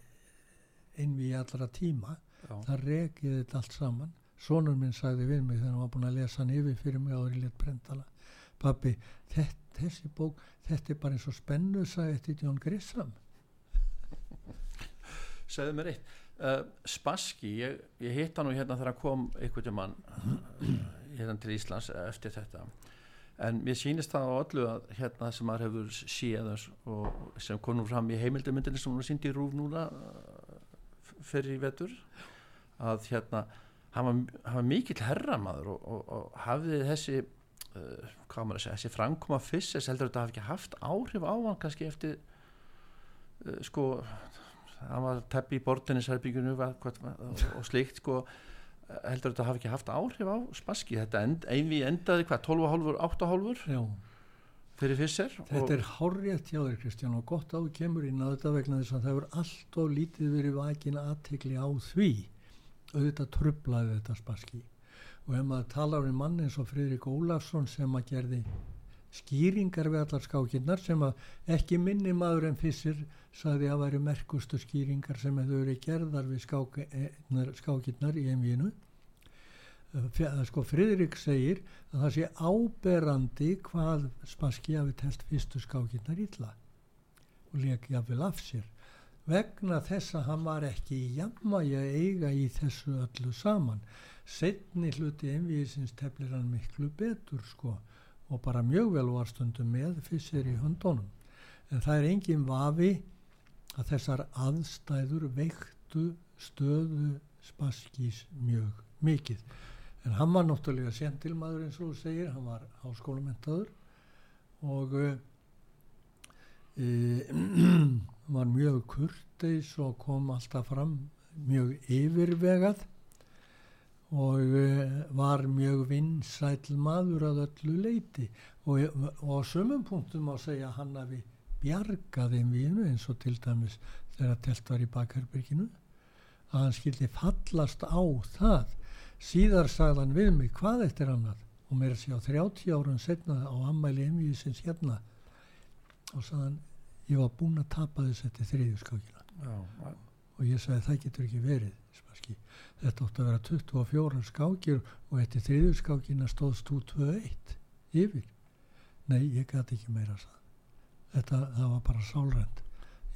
einvi í allra tíma já, það rekið þetta allt saman. Sonur minn sagði við mig þegar hann var búin að lesa hann yfir fyrir mig áður í lit brendala pappi, þessi bók þetta er bara eins og spennu sagði eftir Jón Grissam Segðu mér eitt. Uh, Spassky, ég, ég hitt hann nú hérna þegar hann kom einhvern mann hérna til Íslands eftir þetta en mér sýnist það á öllu að hérna sem maður hefur séð og sem nú fram í heimildamindinni sem hún síndi í rúf núna fyrir í vetur að hérna hann var, mikill herramaður og, og, og hafði þessi uh, hvað maður að segja, þessi framkoma fyrst þess heldur þetta hafi ekki haft áhrif á hann kannski eftir uh, sko hann var teppi í bortinnisherbyggjunu og slikt sko heldur þetta hafi ekki haft áhrif á spaski? Þetta end, einvi endaði hvað 12,5, 8,5 fyrir fyrst þetta er hárrétt hjá þér Kristján og gott á kemur inn á þetta vegna þess að það hefur allt og lítið verið vakin aðtekli á því. Auðvitað trublaði þetta spaski. Og ef maður talar um mann eins og Fridrik Ólafsson sem að gerði skýringar við allar skákinnar sem að ekki minni maður en fyrst saði að væri merkustu skýringar sem hefur verið gerðar við skákinnar í einvínu sko Fridrik segir að það sé áberandi hvað spaski hafi telt fyrstu skákinnar illa og leik jáfnvel af sér vegna þess að hann var ekki í jammaði að eiga í þessu öllu saman. Setni hluti envíðisins teflir hann miklu betur sko og bara mjög vel var stundum með fyrst í höndunum. En það er engin vafi að þessar aðstæður veiktu stöðu spaskís mjög mikið. En hann var náttúrulega sentilmaður eins og þú segir, hann var háskólamentaður og e, var mjög kurteis og kom alltaf fram mjög yfirvegað og uh, var mjög vinsæl maður að öllu leiti og, og á sömum punktum á að segja hann að við bjargaðum við eins og til dæmis þegar telt var í bakherbyrginu að hann skildi fallast á það. Síðar sagðan við mig hvað eftir annað? Og mér sé á 30 árun setna á ammæli emvíðisins hérna og sagðan ég var búin að tapa þess eftir þriðjuskákina og ég sagði það getur ekki verið spaski. þetta átti að vera 24 skákir og eftir þriðjuskákina stóðst þú 2-1 yfir. Nei ég gæti ekki meira þetta það var bara sálrænt.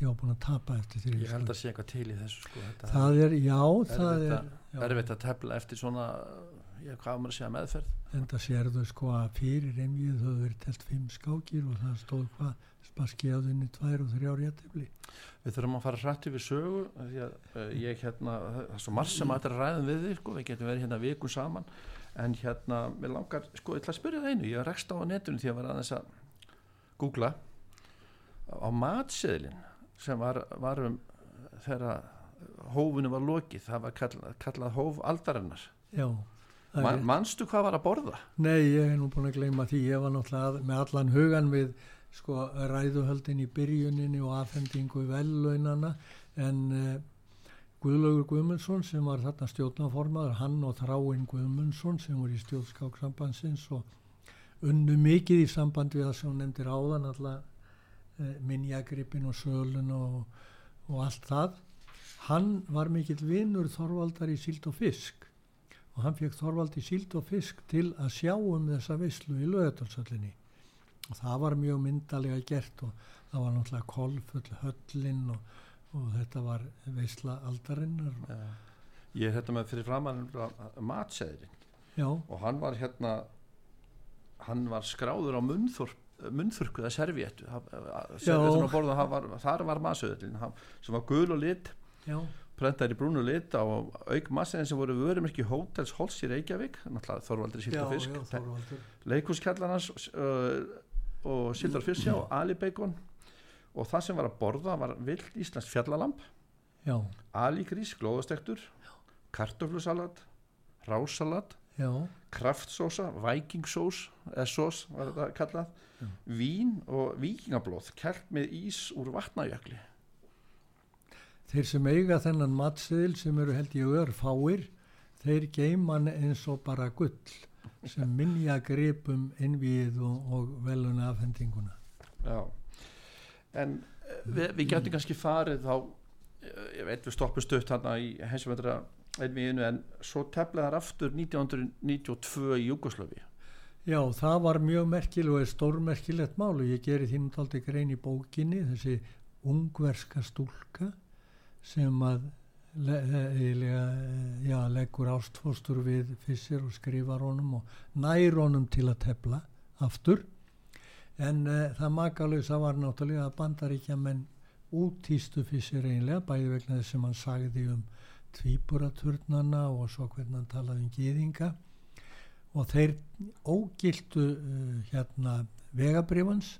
Ég var búin að tapa eftir þriðjuskákina ég held að sé eitthvað til í þessu sko, það er, já það er erfitt að tefla eftir svona já, hvað maður að meðferð. En það sérðu sko að fyrir emjið þau verið telt 5 skákir og það stóð hvað sparskiðaðinni tvær og þrjár jættibli Við þurfum að fara hrætt yfir sögu því að uh, ég hérna það er svo marg sem að þetta ræðum við þig sko, við getum verið hérna vikun saman. En hérna, mér langar, sko, ég ætla að spyrja það einu. Ég rekst á netunum því að vera aðeins að googla. Á matseðlin sem var, var um þegar hófunum var lokið, það var kallað, kallað hóf aldarinnar. Já. Man, Manstu hvað var að borða? Nei, ég hef nú búin að gleyma því. Ég var náttúrulega með allan hugan við sko ræðuhöldin í byrjuninni og afhendingu vellaunana en uh, Guðlaugur Guðmundsson sem var þarna stjórnaformaður, hann og Þráinn Guðmundsson sem voru í stjórnskáksambansins og unnu mikið í samband við það sem hún nefndir áðan alla uh, minjagripin og sölun og, og allt það. Hann var mikill vinnur Þorvaldar í síld og fisk og hann fekk Þorvald í síld og fisk til að sjá um þessa visslu í löðatalsöllinni og það var mjög myndalega gert og það var náttúrulega kolfull höllinn og, og þetta var veisla aldarinnar. Ja. ég er hérna með fyrir framann matseðrin og hann var hérna hann var skráður á munþorp munþurku eða serviéttu þar var maðsöðlin sem var gul og lit prentar í brúnu lit á auk massiðin sem voru vörumerki Hotels Hols í Reykjavík Þorvaldur Sílt og Fisk leikúskjallarnas uh, og Sildar Fissjá og Ali Bacon. Og það sem var að borða var vild Íslands fjallalamp Ali grís, glóðastektur kartoflusalat rásalat kraftsósa, vikingsós eða sós var þetta kallað. Já. vín og vikingablóð kert með ís úr vatnajökli. Þeir sem eiga þennan matseðil sem eru held í ör fáir þeir geiman eins og bara gull sem minja gripum innvíð og, og veluna afhendinguna Já. En eh, við, við getum kannski farið þá eh, ég veit við stoppum stöðt hérna í heimsumöndra einmiðinu en svo teflaðar aftur 1992 í Jugosláfi Já, það var mjög merkileg og er stórmerkilegt mál og ég geri þínum taldi grein í bókinni þessi ungverska stúlka sem að le, eiginlega, já, leggur ástfóstur við fissir og skrifar honum og nær honum til að tefla aftur. En uh, það makalauðsa var náttúrulega að bandaríkja menn útýstu fissir einlega bæði vegna þess sem hann sagði um tvíburaturnana og svo hvernig hann talaði um gýðinga og þeir ógildu uh, hérna vegabrifans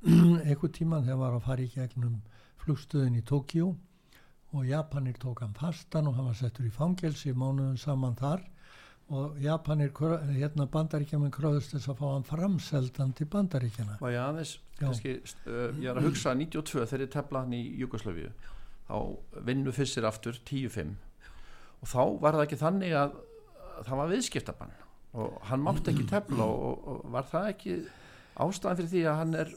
einhver tíman þegar var að fara í gegnum flugstöðin í Tókjó og Japanir tók hann fastan og hann var settur í fangelsi mánuðum saman þar. Og Japanir, hérna bandaríkjaman kröðust þess að fá hann framseldan til bandaríkjana og ég aðeins, kannski, uh, ég er að hugsa 92 þegar ég tefla hann í Jugosláfíu þá vinnu fyrstir aftur 10-5 og þá var það ekki þannig að, að það var viðskiptabann. Og hann mátti ekki tefla og, og, var það ekki ástæðan fyrir því að hann er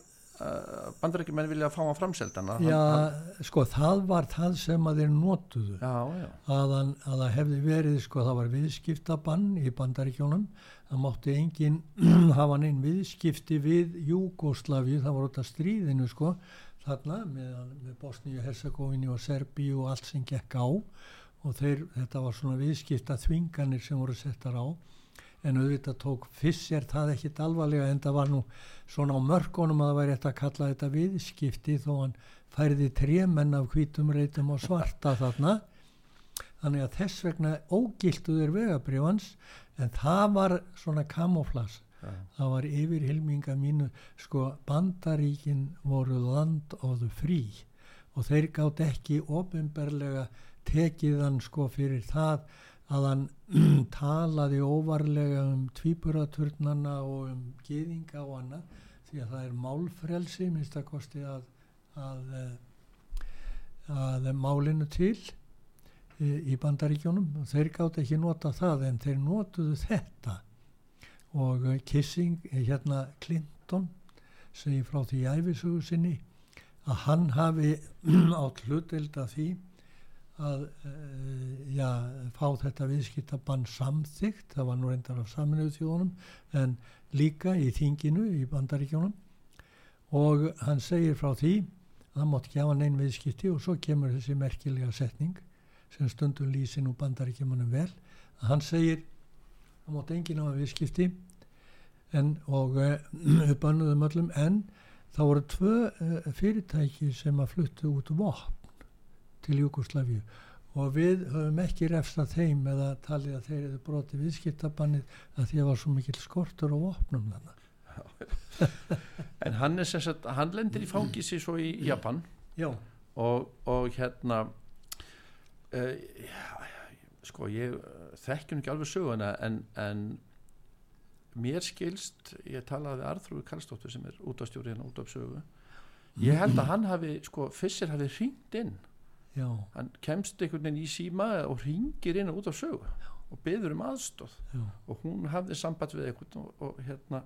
bandarækjumenn vilja að fá hann framseldan Já, hann, sko það var það sem að þeir notuðu. Já, já. Að, hann, að það hefði verið, sko það var viðskiptabann í bandaríkjónum það mátti enginn hafa neinn viðskipti við Júgoslavi það var út af stríðinu sko þarna með, með Bosníu, Herzegovini og Serbíu og allt sem gekk á. Og þeir, þetta var svona viðskipta þvinganir sem voru settar á en auðvitað tók Fisser það ekkit alvarlega en það var nú svona á mörgunum að það væri eftir að kalla þetta viðskipti þó hann færði tremenn af hvítum reytum og svarta þarna þannig að þess vegna ógiltuður vegabrjóðans en það var svona kamoflas ja. það var yfir hilminga mínu sko bandaríkin voru land og þau frí og þeir gátt ekki ofinberlega tekiðan sko fyrir það að hann talaði óvarlega um tvíburaturnana og um geðinga og annað því að það er málfrelsi minnst að kosti að, að, að málinu til í, bandaríkjónum og þeir gátt ekki nota það en þeir notuðu þetta. Og Kissing, hérna Clinton segi frá því æfisugu sinni að hann hafi átt hlutild að því að uh, já, fá þetta viðskiptabann samþygt, það var nú reyndar af saminuðu þjóðunum en líka í þinginu í bandaríkjónum og hann segir frá því að það mátt hafa neinn viðskipti og svo kemur þessi merkilega setning sem stundum lýsin úr bandaríkjumunum vel. Að hann segir það mátt enginn hafa viðskipti en, og uh, uppönnuðum öllum en þá voru tvö uh, fyrirtæki sem að fluttu út vopn til Júkoslavíu og við höfum ekki refstað þeim eða talið að þeir eru broti viðskiptabannið að því að var svo mikil skortur og opnum þannig En hann er sem sagt hann lendir í fangisi svo í Japan. Og, og hérna uh, sko ég þekkjum ekki alveg söguna en, en mér skilst ég talaði Arþrúi Karlsdóttur sem er útastjóri hérna út af sögu ég held að hann hafi sko Fissir hafi ringt inn Já. hann kemst einhvern veginn í síma og ringir inn út á sögu Já. og beður um aðstóð Já. og hún hafði samband við einhvern og, og hérna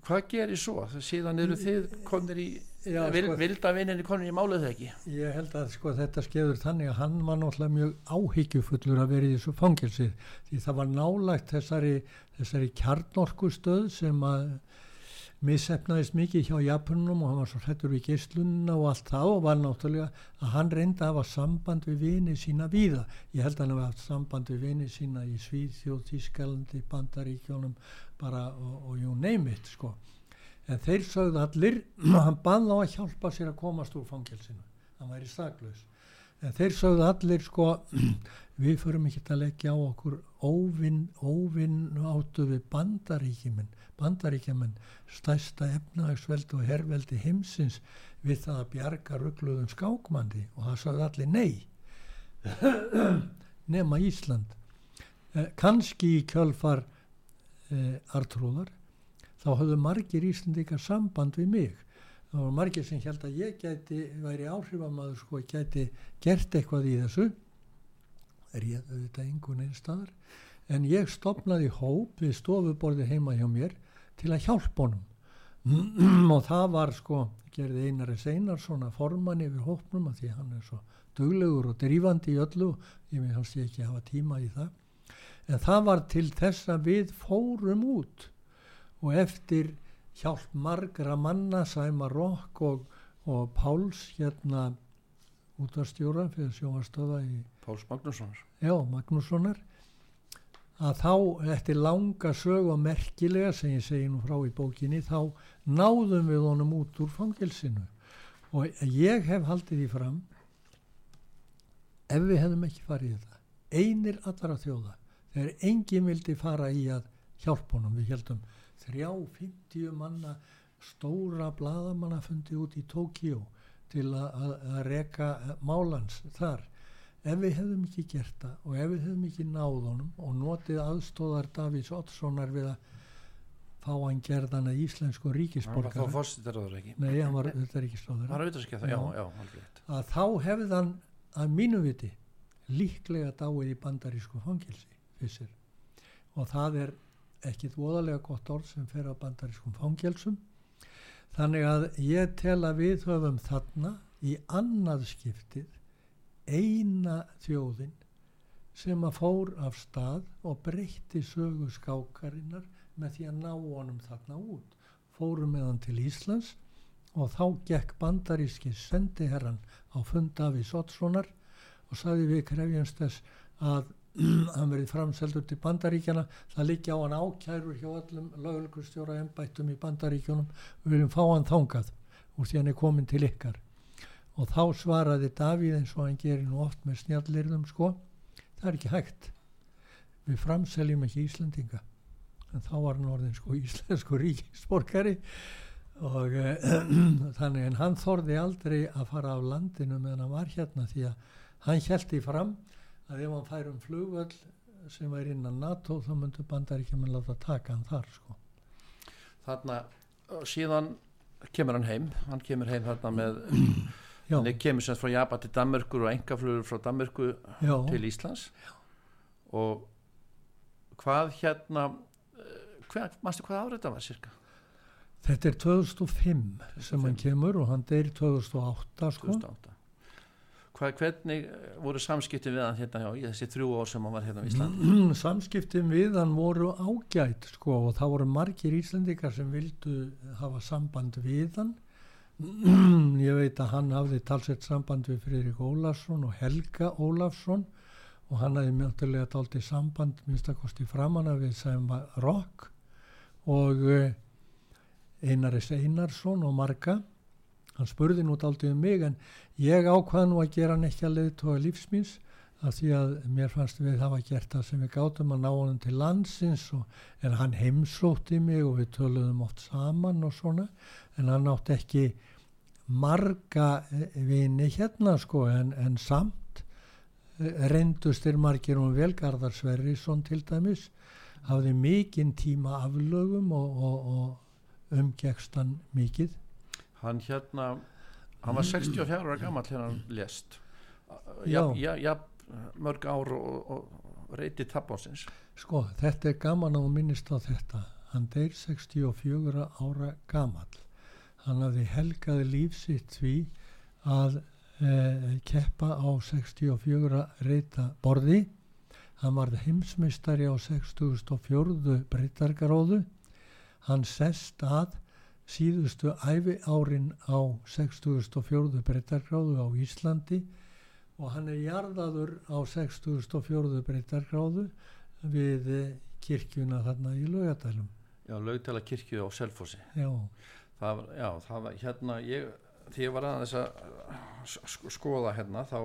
hvað gerir svo? síðan eru þið konir í vil, sko, vildavinninni konir í máluð þegar ekki ég held að sko þetta skeður þannig að hann var náttúrulega mjög áhyggjufullur að vera í þessu fangilsið því það var nálagt þessari, þessari kjarnorkustöð sem að missefnaðist mikið hjá Japunum og hann var svo hrettur við geyslunna og allt það og var náttúrulega að hann reynda að hafa samband við vini sína víða. Ég held að hann hafa haft samband við vini sína í Svíðþjóð, Tískalandi, Bandaríkjónum bara og, og you name it sko. En þeir sögðu allir hann bann á að hjálpa sér að komast úr fangilsinu. Hann væri staklaus. En þeir sögðu allir sko við förum ekki að leggja á okkur óvinn óvinn áttu við bandaríkjumenn bandaríkjumenn stæsta efnahagsveldi og herrveldi heimsins við það að bjarga ruggluðum skákmandi og það sagði allir nei nema Ísland. Eh, kannski í kjölfar eh, artrúðar þá höfðu margir Íslandikar samband við mig það var margir sem held að ég geti væri áhrifamaður sko geti gert eitthvað í þessu. Er ég auðvitað einhvern einn staðar. En ég stopnaði hóp við stofuborði heima hjá mér til að hjálpa honum. Og það var sko gerði Einari Seinar svona forman yfir hópnum að því hann er svo duglegur og drífandi í öllu. Ég með hans ég ekki hafa tíma í það. En það var til þess að við fórum út. Og eftir hjálp margra manna Sæma Rokk og, og Páls hérna útvarstjóra fyrir sjónastöða í Páls Magnússonar. Já, Magnússonar. Að þá eftir langa sög og merkilega sem ég segi nú frá í bókinni þá náðum við honum út úr fangilsinu og ég hef haldið því fram ef við hefðum ekki farið í þetta einir allra þjóða þegar enginn vildi fara í að hjálpa honum við heldum þrjá, fymtíu manna stóra bladamanna fundi út í Tókíó til að, að reka málans þar. Ef við hefðum ekki gert það og ef við hefðum ekki náð honum og notið aðstóðar Davís Ottssonar við að fá hann gerðan að íslensku hann var ríkisborgar þá fórstættaröður ekki? Nei, hann var þetta ríkistóður hann var auðvitað ekki það, já, Já. já, alveg rétt. að þá hefði hann að mínu viti líklega dáið í bandarísku fangilsi fyrst og það er ekkit voðalega gott orð sem fer á bandarískum fangilsum þannig að ég tel að við höfum þarna í annað skiptið eina þjóðin sem að fór af stað og breytti sögu skákarinnar með því að ná honum þarna út. Fórum með hann til Íslands og þá gekk bandaríski sendiherran á fund Davís Oddssonar og sagði við krefjumst þess að hann verið framseldur til bandaríkjana það liggja á hann ákærur hjá öllum lögulgustjóra embættum í bandaríkjunum. Við viljum fá hann þangað úr því hann er komin til ykkar. Og þá svaraði Davíð eins og hann gerir nú oft með snjallirðum sko. Það er ekki hægt. Við framseljum ekki Íslandinga en þá var hann orðin sko íslensku ríkisborgari. Og e, þannig en hann þorði aldrei að fara af landinu meðan hann var hérna því að hann held í fram að ef hann fær um flugvöll sem væri innan NATO þá myndu bandaríkjum að láta taka hann þar sko. þarna síðan kemur hann heim hann kemur heim þarna með Já, hann kemur semst frá Japan til Danmörkur og engaflugur frá Danmörku já, til Íslands og hvað hérna eh, hvað, árið þetta var cirka þetta er 2005 sem hann 2005. kemur og hann deyr 2008 sko. 2008 hvað, hvernig eh, voru samskipti við hann hérna í þessi þrjú ár sem hann var hérna á Íslandi? Samskiptin við hann voru ágætt sko og það voru margir Íslendikar sem vildu hafa samband við hann. Ég veit að hann hafði talsett samband við Friðrik Ólafsson og Helga Ólafsson og hann hafði mjögtulega dálítið samband minnstakosti framanna við sem var rock og eh, Einaris Einarsson og Marga hann spurði nú dálítið um mig en ég ákvað nú að gera hann ekki að leiðtóa lífsmýns að því að mér fannst við hafa gert það sem við gátum að ná honum til landsins og, en hann heimsótti mig og við töluðum oft saman og svona en hann átti ekki marga eh, vini hérna sko en, en samt eh, reyndustir margir um velgarðar Sverrisson til dæmis hafði mikinn tíma aflögum og, og, og umgekst hann mikið hann hérna hann var 64 ára gammal hérna hann lest Já. ja, ja, ja, mörg ár og, og reyti tabbánsins Sko, þetta er gaman að minnist á þetta. Hann deyr 64 ára gamall. Hann hafði helgaði líf sitt því að eh, keppa á 64 reyta borði. Hann varð heimsmeistari á 64. breytargaróðu. Hann sest að síðustu æfi árin á 64. breytargráðu á Íslandi og hann er jarðaður á 64. breytargráðu við eh, kirkjuna þarna í laugadælum já, laugtala kirkju á Selfossi já, það, var- já, það var hérna ég, þegar ég var aðeins að sk skoða hérna þá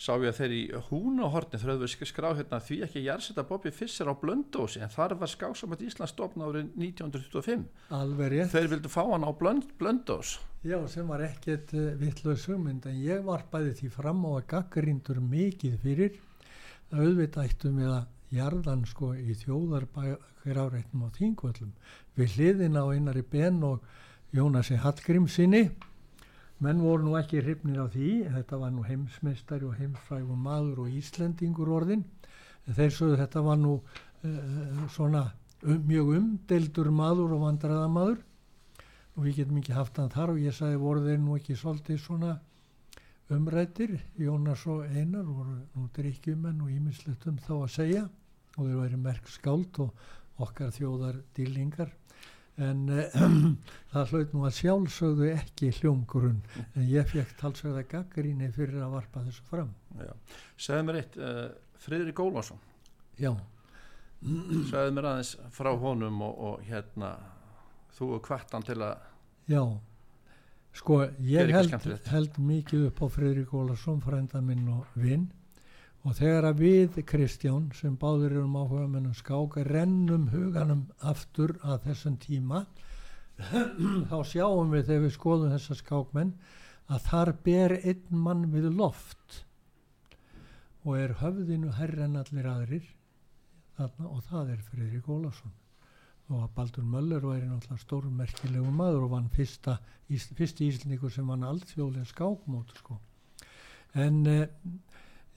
sá ég að þeir í húnahorni við skrá hérna því ekki að jarðsetta Bobby Fischer á Blöndósi en þar var skásamönd Íslands stofna árið 1925 alveg rétt. Þeir vildu fá hann á Blönd, Blöndós já, sem var ekkert uh, vittlaug hugmynd en ég var bæði því fram á að gaggrindur mikið fyrir. Að auðvitað ættum við að jarðan sko í þjóðarbækir áreitnum á þingvöllum við hliðin á einari Ben og Jónasi Hallgrímsinni menn voru nú ekki hrifnir af því þetta var nú heimsmeistari og heimsfrægum maður og Íslendingur orðin en þeir sögðu þetta var nú uh, svona um, mjög umdeldur maður og vandræðamaður. Og við getum ekki haft hann þar og ég sagði voru þeir nú ekki svolítið svona umrættir, Jónas og Einar voru nú drikkjumenn og ímislegt um þá að segja. Og þeir væri merk skáld og okkar þjóðar dýlingar en eh, það hlaut nú að sjálfsögðu ekki hljómgrunn. En ég fekk talsögða gaggríni fyrir að varpa þessu fram. Segðu mér eitt, uh, Friðrik Ólvarsson Já, segðu mér aðeins frá honum og, og hérna þú er kvartan til að já. Sko ég held, held mikið upp á Fredrik Ólarsson frænda minn og vinn og þegar að við Kristján sem báður erum áhuga mennum skák rennum huganum aftur að þessum tíma þá sjáum við þegar við skoðum þessa skákmenn að þar ber einn mann við loft og er höfðinu herri en allir aðrir þarna og það er Fredrik Ólarsson og að Baldur Möller væri náttúrulega stórmerkilegu maður og vann fyrsta, fyrsti íslendingur sem vann allþjóðlega skákmót sko. en eh,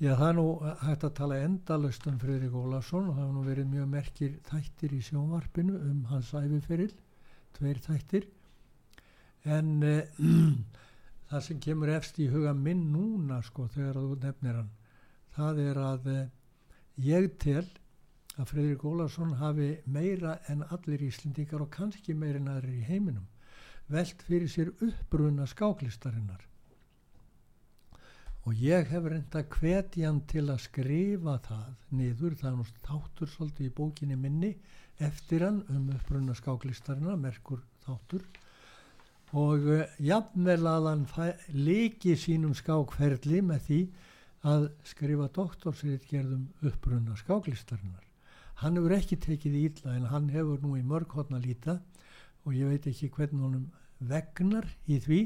já, það er nú hægt að tala endalust um Fredrik Ólarsson og það hefur nú verið mjög merkir þættir í sjónvarpinu um hans æfiferill tveir þættir. En eh, það sem kemur efst í huga minn núna sko þegar þú nefnir hann það er að eh, ég tel að Fredrik Ólarsson hafi meira en allir Íslendingar og kannski meira en aðrir í heiminum velt fyrir sér uppbruna skáklistarinnar og ég hef reynda hvetjan til að skrifa það niður, það er nú þáttur svolítið í bókinni minni eftir hann um uppbruna skáklistarinnar merkur þáttur. Og uh, jafnvel að hann líki sínum skákferli með því að skrifa doktorsritgerðum uppbruna skáklistarinnar hann hefur ekki tekið í illa en hann hefur nú í mörg hotna líta og ég veit ekki hvernig honum vegnar í því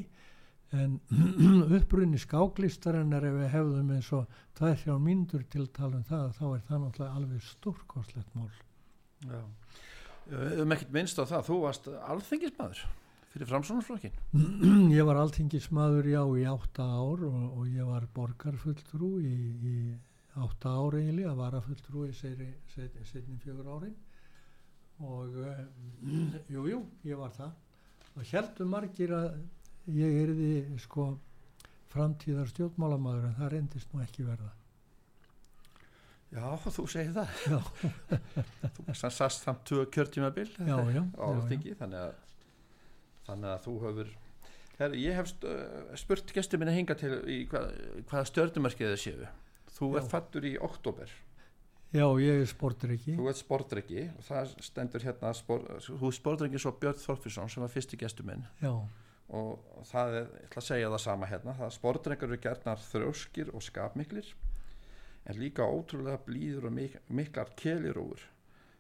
en upprunni skáklistarinnar ef við hefðum eins og tvær þrjár mínútur til að tala um það þá er það náttúrulega alveg stórkostlegt mál Já. Höfum ekkert minnst á það, þú varst alþengismadur fyrir framsónarflokkin. ég var alþingismadur já í átta ár og, og ég var borgarfulltrú í, í átta ár eiginlega, varafulltrú í setni fjögur árin og uh, jú, jú, ég var það og heldur margir að ég erði sko framtíðar stjórnmálamaður en það reyndist nú ekki verða Já, þú segir það. Þú sast samt tvö kjörtímabil já, já, á já, já. alþingi, þannig að, þannig að þú hefur... Her, ég hef st spurt gestur minna hinga til í hvað, hvaða stjörnumarkið þið séu. Þú Já. ert fattur í oktober, já, ég er sportriki þú ert sportdryggi og það stendur hérna, spor, þú er sportdryggi svo Björn Þorfisson sem var fyrsti gestur minn já, og það er, ég ætla að segja það sama hérna, það sportdrengar eru gerðnar þrjóskir og skapmiklir en líka ótrúlega blíður og mik miklar kelirófur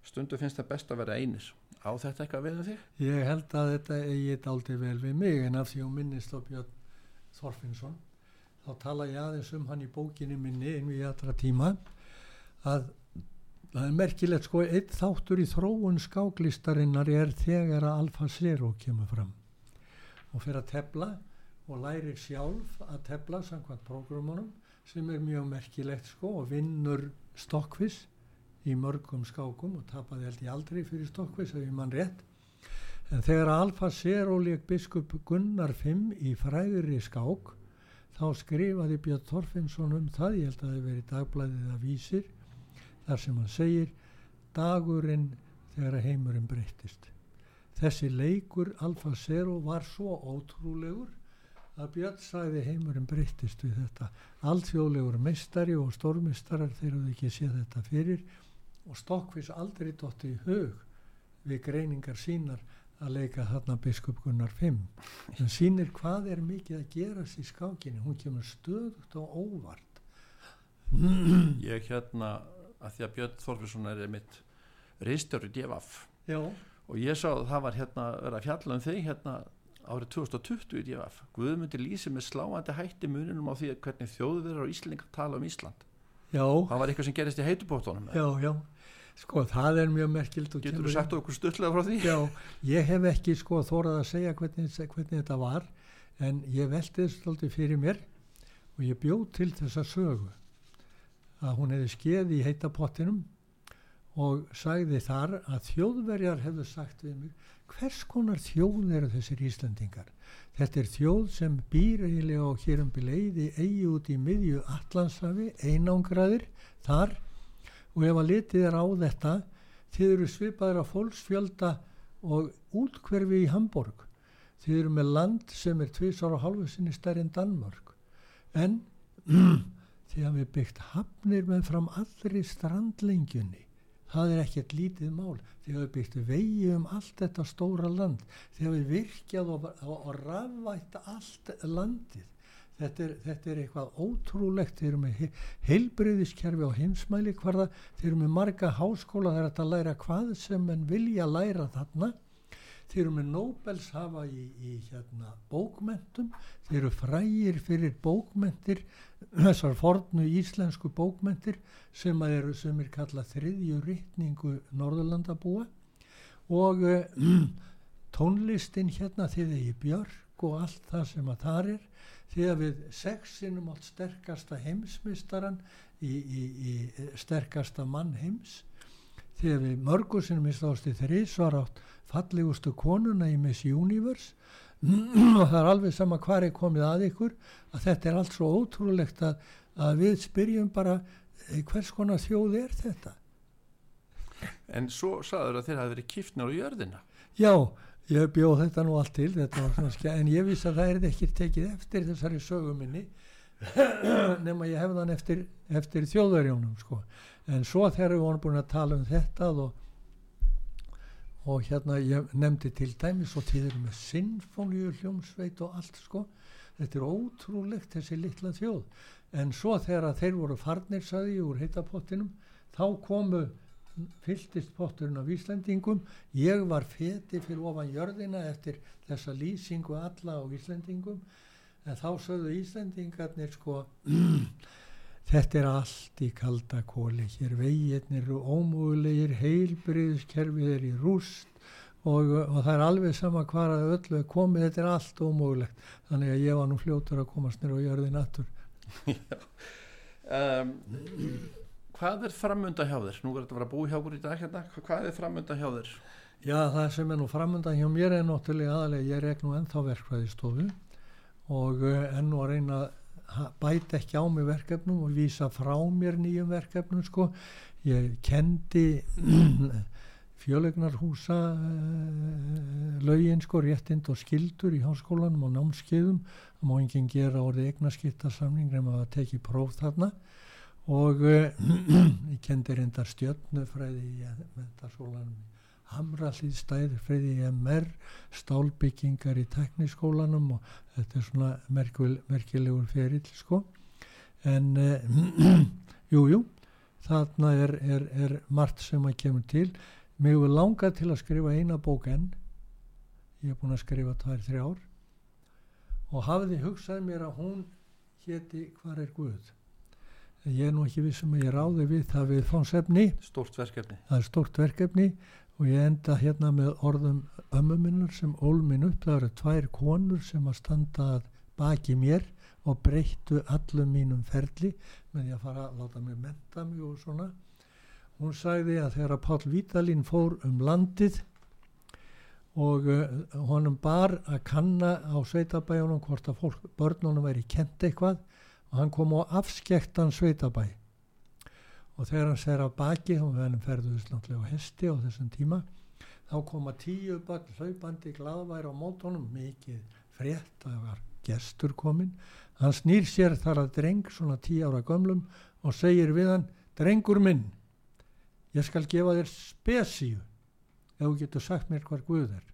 stundu finnst það best að vera einir. Á þetta eitthvað við um þig? Ég held að þetta eigi dálítið vel við mig en af því hún minnist á Björn Þorfinsson þá tala ég aðeins um hann í bókinni minni inn í allra tíma að það er merkilegt sko einn þáttur í þróun skáklistarinnar er þegar að Alfa Zero kemur fram og fyrir að tefla og lærir sjálf að tefla samkvæmt prógramunum sem er mjög merkilegt sko og vinnur stokkvis í mörgum skákum og tapaði held ég aldrei fyrir stokkvis ef ég mann rétt. En þegar Alfa Zero leik biskup Gunnar 5 í fræðri skák þá skrifaði Björn Þorfinnsson um það, ég held að það hefði verið dagblæðið að vísir þar sem hann segir dagurinn þegar heimurinn breyttist þessi leikur Alfa Zero var svo ótrúlegur að Björn sagði heimurinn breyttist við þetta. Alþjóðlegur meistari og stórmeistarar þeir hafði ekki séð þetta fyrir og Stokkvís aldrei dotti í hug við greiningar sínar að leika þarna biskup Gunnar 5 en sýnir hvað er mikið að gerast í skákinni. Hún kemur stöðugt á óvart. Ég hérna, að því að Björn Þorfisson er mitt reistjóri djefaf já, og ég sá að það var hérna verið að fjalla um þig hérna árið 2020 í djefaf Guðmundi lýsi með sláandi hætti muninum á því að hvernig þjóðverðar og Íslingar tala um Ísland. Já, það var eitthvað sem gerist í heitubóttunum já, já. Sko það er mjög merkild Getur þú sagt okkur stutlega frá því? Já, ég hef ekki sko þórað að segja hvernig, hvernig þetta var en ég velti þessu stolti fyrir mér og ég bjóð til þessa sögu að hún hefði skeið í heita pottinum og sagði þar að þjóðverjar hefðu sagt við mig hvers konar þjóð eru þessir Íslandingar þetta er þjóð sem býr eiginlega á hérum bileiði eigi út í miðju Allansafi einangraðir þar. Og ef að litið er á þetta þið eru svipaður að fólksfjölda og útkverfi í Hamburg þið eru með land sem er tvísar og halvu sinni stærri en Danmörk. En því að við byggt hafnir með fram allri strandlengjunni það er ekkert lítið mál. Að við byggt vegi um allt þetta stóra land að við virkjað og, og, og rafvætt allt landið þetta er, þetta er eitthvað ótrúlegt. Þeir eru með heilbriðiskerfi á heimsmæli hverða þeir eru með marga háskóla þeir eru að læra hvað sem en vilja læra þarna þeir eru með Nobels hafa í, í hérna, bókmentum þeir eru frægir fyrir bókmentir þessar fornu íslensku bókmentir sem eru sem er kallað þriðju rytningu Norðurlandabúa. Og uh, tónlistin hérna er í björg og allt það sem að þar er að við sexinum allt sterkasta heimsmystaran í, í, í sterkasta mann heims því að við mörgursinum mistásti þrísvar átt fallegustu konuna í Miss Universe. Og það er alveg sama hvað er komið að ykkur að þetta er allt svo ótrúlegt að, að við spyrjum bara eh, hvers konar þjóð er þetta? En svo saður að þeir hafi verið kýftnur á jörðina. Já, ég bjóð þetta nú allt til skjá, en ég vissi að það er ekki tekið eftir þessari söguminni nema ég hefði hann eftir, eftir þjóðverjónum sko. en svo þegar við vorum búin að tala um þetta og og hérna ég nefndi til dæmis og tíður með sinfóníu hljómsveit og allt sko. Þetta er ótrúlegt þessi litla þjóð. En svo þegar þeir voru farnir saði úr heitapottinum þá komu fylltist potturinn af Íslandingum ég var feti fyrir ofan jörðina eftir þessa lýsingu alla á Íslandingum en þá sögðu Íslandingarnir sko Þetta er allt í kaldakóli, hér veginnir eru ómúlegir, heilbriðskerfið er í rúst og, og það er alveg sama hvað að öllu er komið, þetta er allt ómúlegt. Þannig að ég var nú fljótur að komast nýra og gjörði nattur. um, hvað er framönda hjá þér? Nú er þetta að vera búið hjá okkur í dag hérna. Hvað er framönda hjá þér? Já, það sem er nú framönda hjá mér er náttúrulega aðalega, ég er ekki nú ennþá verkvæðistofu og uh, enn og reyna að bæti ekki á mig verkefnum og vísa frá mér nýjum verkefnum sko. Ég kendi fjölegnarhúsa uh, lögin sko réttind og skildur í háskólanum og námskeiðum. Það má enginn gera orðið eignaskiptarsamning nema að teki próf þarna. Og uh, ég kendi reyndar stjörnufræði í mentaskólanum Hamrallíðstæðir friði í MR, stálbyggingar í tekniskólanum og þetta er svona merkil, merkilegur ferill sko. En jújú, uh, jú, þarna er, er, er margt sem að kemur til. Mér hefur langað til að skrifa eina bók enn, ég hef búin að skrifa tvær, þrjá ár og hafiði hugsað mér að hún héti Hvar er Guð? Ég er nú ekki vissum að ég ráði við það við fónsefni. Stort verkefni. Það er stort verkefni og ég enda hérna með orðum ömmuminnar sem ól minn upp. Það eru tvær konur sem að standa baki mér og breyttu allum mínum ferli með því að fara að láta mig menta mig og svona. Hún sagði að þegar að Pál Vítalín fór um landið og uh, honum bar að kanna á sveitabæjunum hvort að fólk, börnunum væri kent eitthvað og hann kom á afskektan sveitabæj og þegar hann ser af baki og hennum ferðuðist náttúrulega á hesti á þessum tíma þá koma tíu börn hlaupandi gladværi á mótonum mikið frétt að það var gestur komin hann snýr sér þar að dreng svona tíu ára gömlum og segir við hann drengur minn ég skal gefa þér spesíu ef þú getur sagt mér hvar Guð er.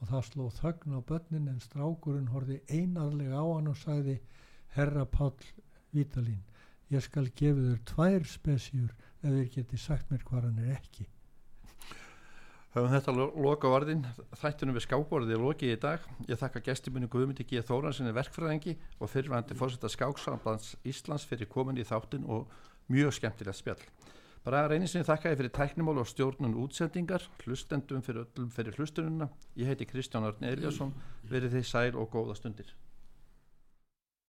Og það sló þögn á börnin en strákurinn horfi einarlega á hann og sagði herra Pál Vítalín ég skal gefa þér tvær spesjur ef þér geti sagt mér hvað hann er ekki. Höfum þetta lo loka varðin þættunum við skákborðið lokið í dag. Ég þakka gestimunni Guðmundi G. Þóransinni verkfræðingi og fyrirvændi fórsetta skáksambands Íslands fyrir komin í þáttin og mjög skemmtilegt spjall. Bara reynir sinni þakka ég fyrir tæknimál og stjórnun útsendingar hlustendum fyrir fyrir hlustununa ég heiti Kristján Arn Eliasson verið þið sæl og góða stundir